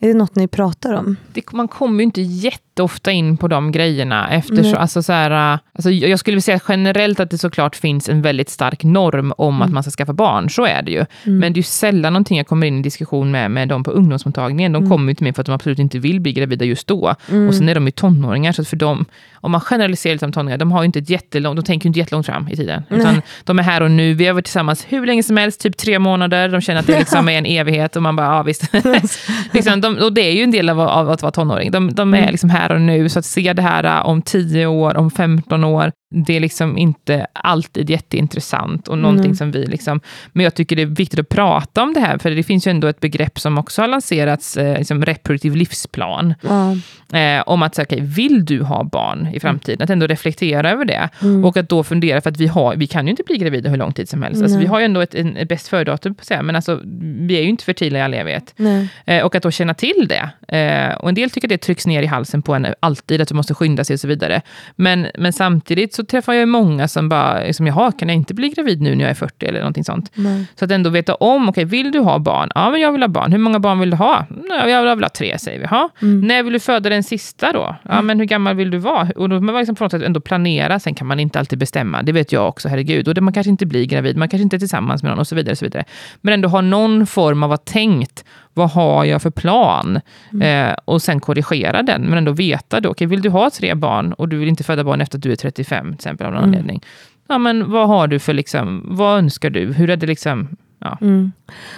Är det något ni pratar om? Det, man kommer ju inte jätteofta in på de grejerna. Eftersom, alltså så här, alltså jag skulle vilja säga generellt att det såklart finns en väldigt stark norm om mm. att man ska skaffa barn. Så är det ju. Mm. Men det är sällan någonting jag kommer in i diskussion med, med dem på ungdomsmottagningen. De mm. kommer ju till mig för att de absolut inte vill bli gravida just då. Mm. Och sen är de ju tonåringar, så för dem, om man generaliserar lite om tonåringar, de har ju inte ett jättelångt, de tänker ju inte jättelångt fram i tiden. Utan de är här och nu. Vi har varit tillsammans hur länge som helst, typ tre månader. De känner att det liksom är en evighet och man bara, ja visst. liksom, de, och det är ju en del av, av att vara tonåring. De, de är mm. liksom här och nu, så att se det här äh, om 10 år, om 15 år, det är liksom inte alltid jätteintressant. Och någonting mm. som vi liksom, men jag tycker det är viktigt att prata om det här, för det finns ju ändå ett begrepp som också har lanserats, eh, liksom reproduktiv livsplan. Mm. Eh, om att, så, okay, vill du ha barn i framtiden? Att ändå reflektera över det. Mm. Och att då fundera, för att vi, har, vi kan ju inte bli gravida hur lång tid som helst. Alltså, vi har ju ändå ett, en, ett bäst före-datum, men alltså, vi är ju inte fertila i all evighet. Eh, och att då känna till det. Och en del tycker att det trycks ner i halsen på en alltid, att du måste skynda sig och så vidare. Men, men samtidigt så träffar jag många som bara, liksom, jaha, kan jag inte bli gravid nu när jag är 40 eller någonting sånt? Nej. Så att ändå veta om, okej, okay, vill du ha barn? Ja, men jag vill ha barn. Hur många barn vill du ha? Ja, jag vill ha tre, säger vi. Ha. Mm. När vill du föda den sista då? Ja, mm. men hur gammal vill du vara? Och då man liksom på något sätt ändå planera. Sen kan man inte alltid bestämma. Det vet jag också, herregud. Och det, man kanske inte blir gravid, man kanske inte är tillsammans med någon och så vidare. Och så vidare. Men ändå ha någon form av att tänkt vad har jag för plan? Mm. Eh, och sen korrigera den, men ändå veta då, okay, vill du ha tre barn och du vill inte föda barn efter att du är 35, till exempel av någon mm. anledning. Ja, men vad har du för, liksom, vad önskar du? Hur är det liksom, Ja. Mm.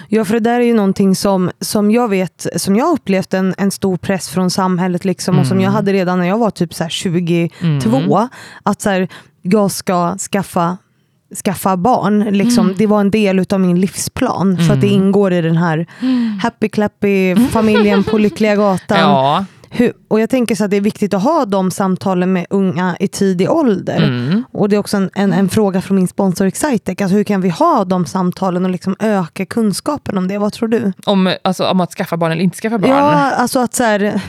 ja, för det där är ju någonting som, som jag vet, som jag upplevt en, en stor press från samhället, liksom, mm. och som jag mm. hade redan när jag var typ så 22. Mm. Att så här, jag ska skaffa skaffa barn. Liksom. Mm. Det var en del av min livsplan. Mm. För att det mm. ingår i den här mm. happy clappy familjen på Lyckliga Gatan. Ja. Hur, och jag tänker så att det är viktigt att ha de samtalen med unga i tidig ålder. Mm. Och det är också en, en, en, fråga från min sponsor Excitec. Alltså hur kan vi ha de samtalen och liksom öka kunskapen om det? Vad tror du? Om, alltså, om att skaffa barn eller inte skaffa barn? Ja, alltså att så här,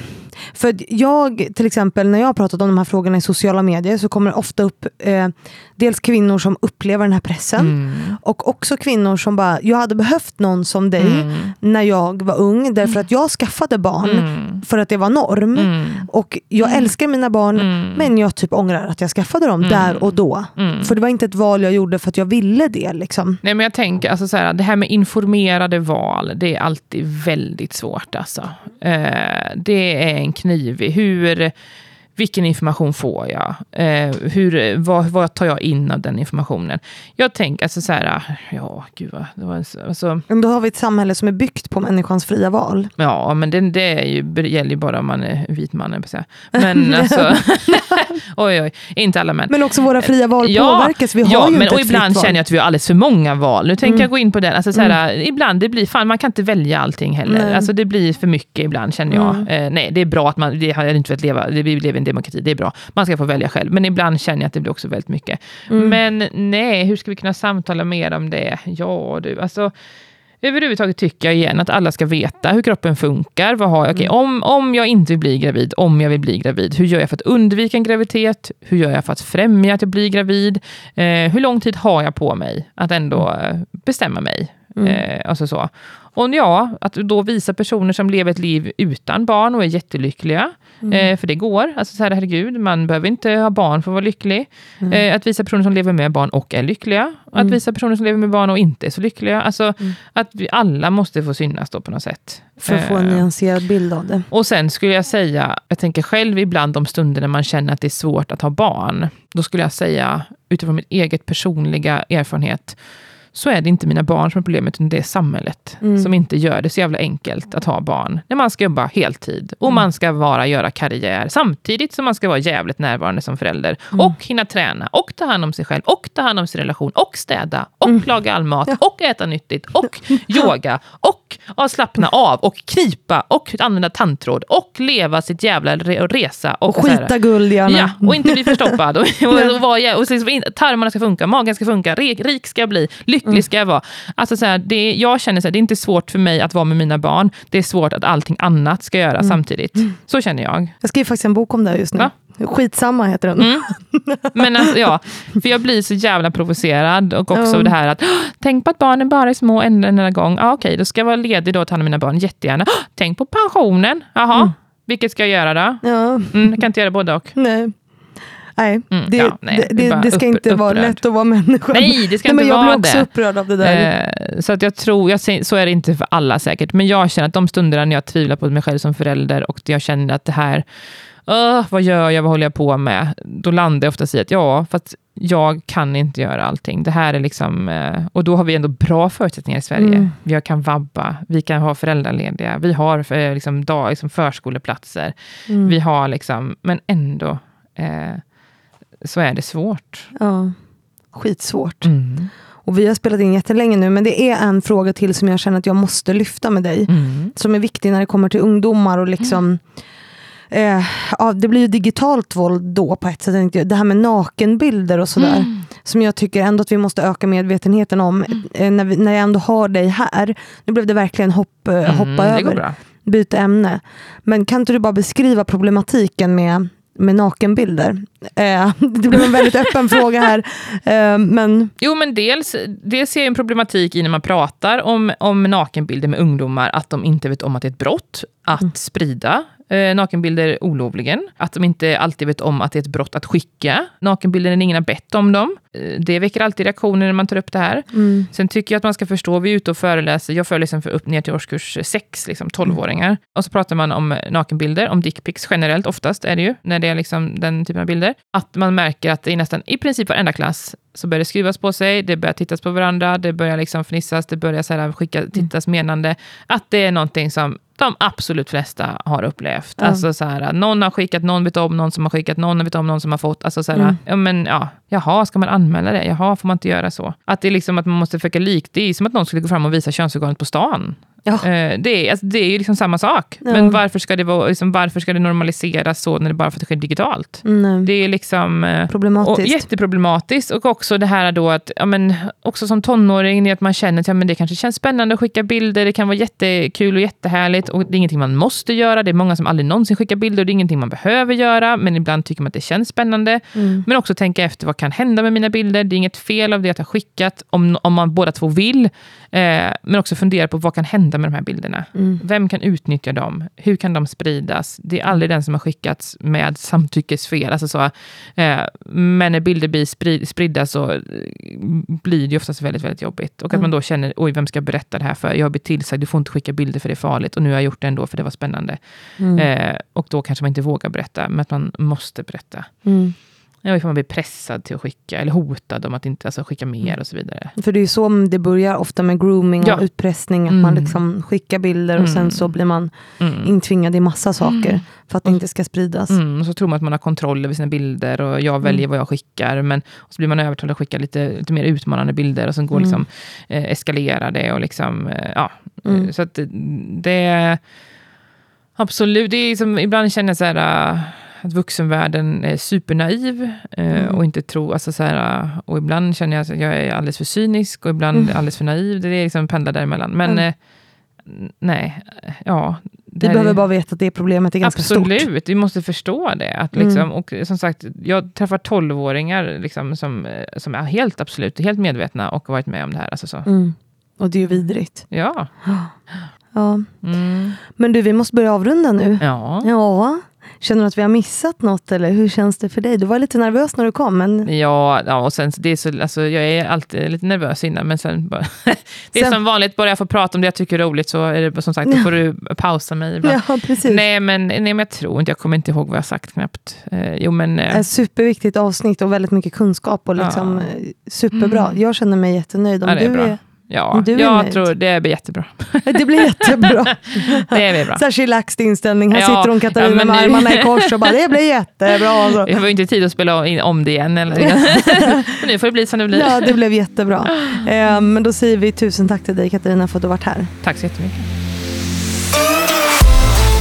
för jag, till exempel, när jag har pratat om de här frågorna i sociala medier så kommer det ofta upp eh, dels kvinnor som upplever den här pressen mm. och också kvinnor som bara, jag hade behövt någon som dig mm. när jag var ung därför att jag skaffade barn mm. för att det var norm. Mm. Och jag mm. älskar mina barn mm. men jag typ ångrar att jag skaffade dem där och då. För det var inte ett val jag gjorde för att jag ville det. Liksom. Nej men jag tänker, alltså, så här, det här med informerade val, det är alltid väldigt svårt. Alltså. Eh, det är en knivig. Hur vilken information får jag? Eh, hur, vad, vad tar jag in av den informationen? Jag tänker alltså så här, ja gud vad, det var, alltså, Men då har vi ett samhälle som är byggt på människans fria val. Ja, men det, det är ju, det gäller ju bara om man är vit man. Men alltså, oj oj, inte alla män. Men också våra fria val Ja, påverkas. Vi har ja, ju men inte och ett ibland känner jag att vi har alldeles för många val. Nu tänker Mm. jag gå in på den. Alltså, så här, Ibland det blir, fan, man kan inte välja allting heller. Nej. Alltså, det blir för mycket ibland känner jag. Mm. Eh, nej, det är bra att man, det har inte velat leva, det, vi lever en demokrati, det är bra. Man ska få välja själv. Men ibland känner jag att det blir också väldigt mycket. Mm. Men nej, hur ska vi kunna samtala mer om det? Ja du, alltså Överhuvudtaget tycker jag igen att alla ska veta hur kroppen funkar. Vad har jag? Okej, om, om jag inte vill bli gravid, om jag vill bli gravid, hur gör jag för att undvika en graviditet? Hur gör jag för att främja att jag blir gravid? Eh, hur lång tid har jag på mig att ändå eh, bestämma mig? Eh, alltså så. Och ja, att då visa personer som lever ett liv utan barn och är jättelyckliga. Eh, för det går. Alltså så här, herregud, man behöver inte ha barn för att vara lycklig. Eh, att visa personer som lever med barn och är lyckliga. Att visa personer som lever med barn och inte är så lyckliga. Alltså att vi alla måste få synas då på något sätt. För att få en Eh, nyanserad bild av det. och sen skulle jag säga, jag tänker själv ibland de stunder när man känner att det är svårt att ha barn. Då skulle jag säga, utifrån min eget personliga erfarenhet, så är det inte mina barn som är problemet, utan det är samhället Mm. som inte gör det så jävla enkelt att ha barn. När man ska jobba heltid och Mm. man ska vara, göra karriär samtidigt som man ska vara jävligt närvarande som förälder Mm. och hinna träna och ta hand om sig själv och ta hand om sin relation och städa och Mm. laga all mat och äta nyttigt och yoga och ja, slappna av och krypa och använda tandtråd och leva sitt jävla re- resa och, Och skita guld gärna. Ja, och inte bli förstoppad. Och, och, och, och så, in- tarmarna ska funka, magen ska funka, rik, ska bli, lycklig Mm. ska jag vara. Alltså, så här, det, jag känner så här, det är inte svårt för mig att vara med mina barn. Det är svårt att allting annat ska göra Mm. samtidigt. Så känner jag. Jag skriver faktiskt en bok om det just nu. Va? Skitsamma heter den. Mm. Men alltså, ja, för jag blir så jävla provocerad. Och också Ja. det här att, "Åh, tänk på att barnen bara är små en enda gång. Ja, Okej, då ska jag vara ledig då och ta hand om mina barn, jättegärna. "Åh, Tänk på pensionen. Jaha, Mm. vilket ska jag göra då? Ja, Mm, jag kan inte göra både och. nej. Nej, Mm, det, ja, nej, det, det det, det ska upp- inte vara upprörd. lätt att vara människa. Nej, det ska Nej, inte men jag vara blir också det. upprörd av det där. Eh, så att jag tror, jag så är det inte för alla säkert, men jag känner att de stunderna när jag tvivlar på mig själv som förälder och jag känner att det här, "Åh, vad gör jag, vad håller jag på med? Då landar jag oftast i att ja, för att jag kan inte göra allting. Det här är liksom, eh, och då har vi ändå bra förutsättningar i Sverige. Mm. Vi kan vabba, vi kan ha föräldralediga, vi har eh, liksom, dag, liksom förskoleplatser, Mm. vi har liksom, men ändå eh, så är det svårt. Ja, skitsvårt. Mm. Och vi har spelat in jättelänge nu, men det är en fråga till som jag känner att jag måste lyfta med dig. Mm. Som är viktig när det kommer till ungdomar och liksom Eh, ja, det blir ju digitalt våld då på ett sätt. Det här med nakenbilder och sådär. Mm. Som jag tycker ändå att vi måste öka medvetenheten om. Eh, när, vi, när jag ändå har dig här. Nu blev det verkligen hopp, eh, hoppa Mm, över. byta ämne. Men kan inte du bara beskriva problematiken med, med nakenbilder? Eh, det blev en väldigt öppen fråga här. Eh, men Jo, men dels, dels ser jag en problematik i när man pratar om, om nakenbilder med ungdomar, att de inte vet om att det är ett brott att sprida eh, nakenbilder olovligen. Att de inte alltid vet om att det är ett brott att skicka nakenbilder när ingen har bett om dem. Eh, det väcker alltid reaktioner när man tar upp det här. mm, Sen tycker jag att man ska förstå, vi är ute och föreläser, jag föreläser för upp ner till årskurs 6, liksom 12-åringar. Och så pratar man om nakenbilder, om dickpics generellt, oftast är det ju, när det är liksom den typen av bilder. Att man märker att i nästan, i princip varenda klass, så börjar det skruvas på sig, det börjar tittas på varandra, det börjar liksom fnissas, det börjar så här skicka, tittas menande. Att det är någonting som de absolut flesta har upplevt. Ja. Alltså så här, någon har skickat, någon vet om någon som har skickat, någon vet om någon som har fått. Alltså så här, Mm. ja men ja, jaha, ska man anmäla det? Jaha, får man inte göra så? Att det är liksom att man måste försöka lik, det är som att någon skulle gå fram och visa könsorganet på stan. ja, Eh, det, är, alltså, det är ju liksom samma sak. Ja. Men varför ska, det vara, liksom, varför ska det normaliseras så när det bara för att det sker digitalt? mm, Det är liksom... eh, och problematiskt. jätteproblematiskt. Och också det här då att, ja, men, också som tonåring, att man känner att ja, men det kanske känns spännande att skicka bilder, det kan vara jättekul och jättehärligt. Och det är ingenting man måste göra, det är många som aldrig någonsin skickar bilder, och det är ingenting man behöver göra, men ibland tycker man att det känns spännande. Mm. Men också tänka efter, vad kan hända med mina bilder. Det är inget fel av det jag har skickat, om, om man båda två vill. Eh, men också fundera på vad kan hända med de här bilderna. Mm. Vem kan utnyttja dem? Hur kan de spridas? Det är aldrig den som har skickats med samtyckesfel. Alltså så, eh, men när bilder blir sprid, spridda så eh, blir det oftast väldigt, väldigt jobbigt. Och att Mm. man då känner, oj, vem ska jag berätta det här för? Jag har blivit tillsagd, du får inte skicka bilder för det är farligt. Och nu har jag gjort det ändå för det var spännande. Mm. Eh, och då kanske man inte vågar berätta, men att man måste berätta. Mm. Ja, ifall man blir pressad till att skicka, eller hotad om att inte alltså, skicka mer Mm. och så vidare. För det är ju så det börjar ofta med grooming Ja. och utpressning. Att Mm. man liksom skickar bilder och sen Mm. så blir man Mm. intvingad i massa saker. För att det inte ska spridas. Mm, och så tror man att man har kontroll över sina bilder och jag väljer Mm. vad jag skickar. Men och så blir man övertalad att skicka lite, lite mer utmanande bilder och sen går Mm. liksom, eh, eskalerar det. Och liksom, eh, ja. Mm. Så att det-. Absolut, det är som, ibland känner jag så här, äh, att vuxenvärlden är supernaiv eh, Mm. och inte tror, alltså så här, äh, och ibland känner jag att jag är alldeles för cynisk och ibland Mm. alldeles för naiv. Det är liksom pendlar däremellan. Men Mm. eh, nej, ja. Vi behöver är- bara veta att det problemet är ganska Absolut, stort. vi måste förstå det. Att Mm. liksom, Och som sagt, jag träffar tolvåringar liksom, som, eh, som är helt absolut helt medvetna och har varit med om det här. Alltså så. Mm. Och det är ju vidrigt. Ja. Ja. Mm. Men du, vi måste börja avrunda nu. ja. Ja. Känner du att vi har missat något eller hur känns det för dig? Du var lite nervös när du kom men Ja, ja, och sen det är så, alltså, jag är alltid lite nervös innan, men sen bara, det är Sen- som vanligt, bara jag får prata om det jag tycker är roligt så är det som sagt, då får du pausa mig ibland. ja, precis. Nej men, nej, men jag tror inte, jag kommer inte ihåg vad jag sagt knappt. Eh, jo men, eh, Ett superviktigt avsnitt och väldigt mycket kunskap och liksom Ja. eh, superbra. Mm. Jag känner mig jättenöjd. Om Ja, det är du bra. är, ja, jag nöjd. tror det blir jättebra. det blir jättebra. Det blir bra. Så här inställning. Här Ja, sitter hon Katarina ja, med nu- armarna i kors och bara det blir jättebra. Alltså. Jag har ju inte tid att spela in om det igen. Eller, nu får det bli som det blir. Ja, det blev jättebra. Eh, men då säger vi tusen tack till dig Katarina för att du varit här. Tack så jättemycket.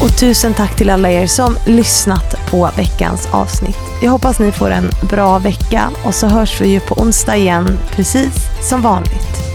Och tusen tack till alla er som lyssnat på veckans avsnitt. Jag hoppas ni får en bra vecka och så hörs vi ju på onsdag igen, precis som vanligt.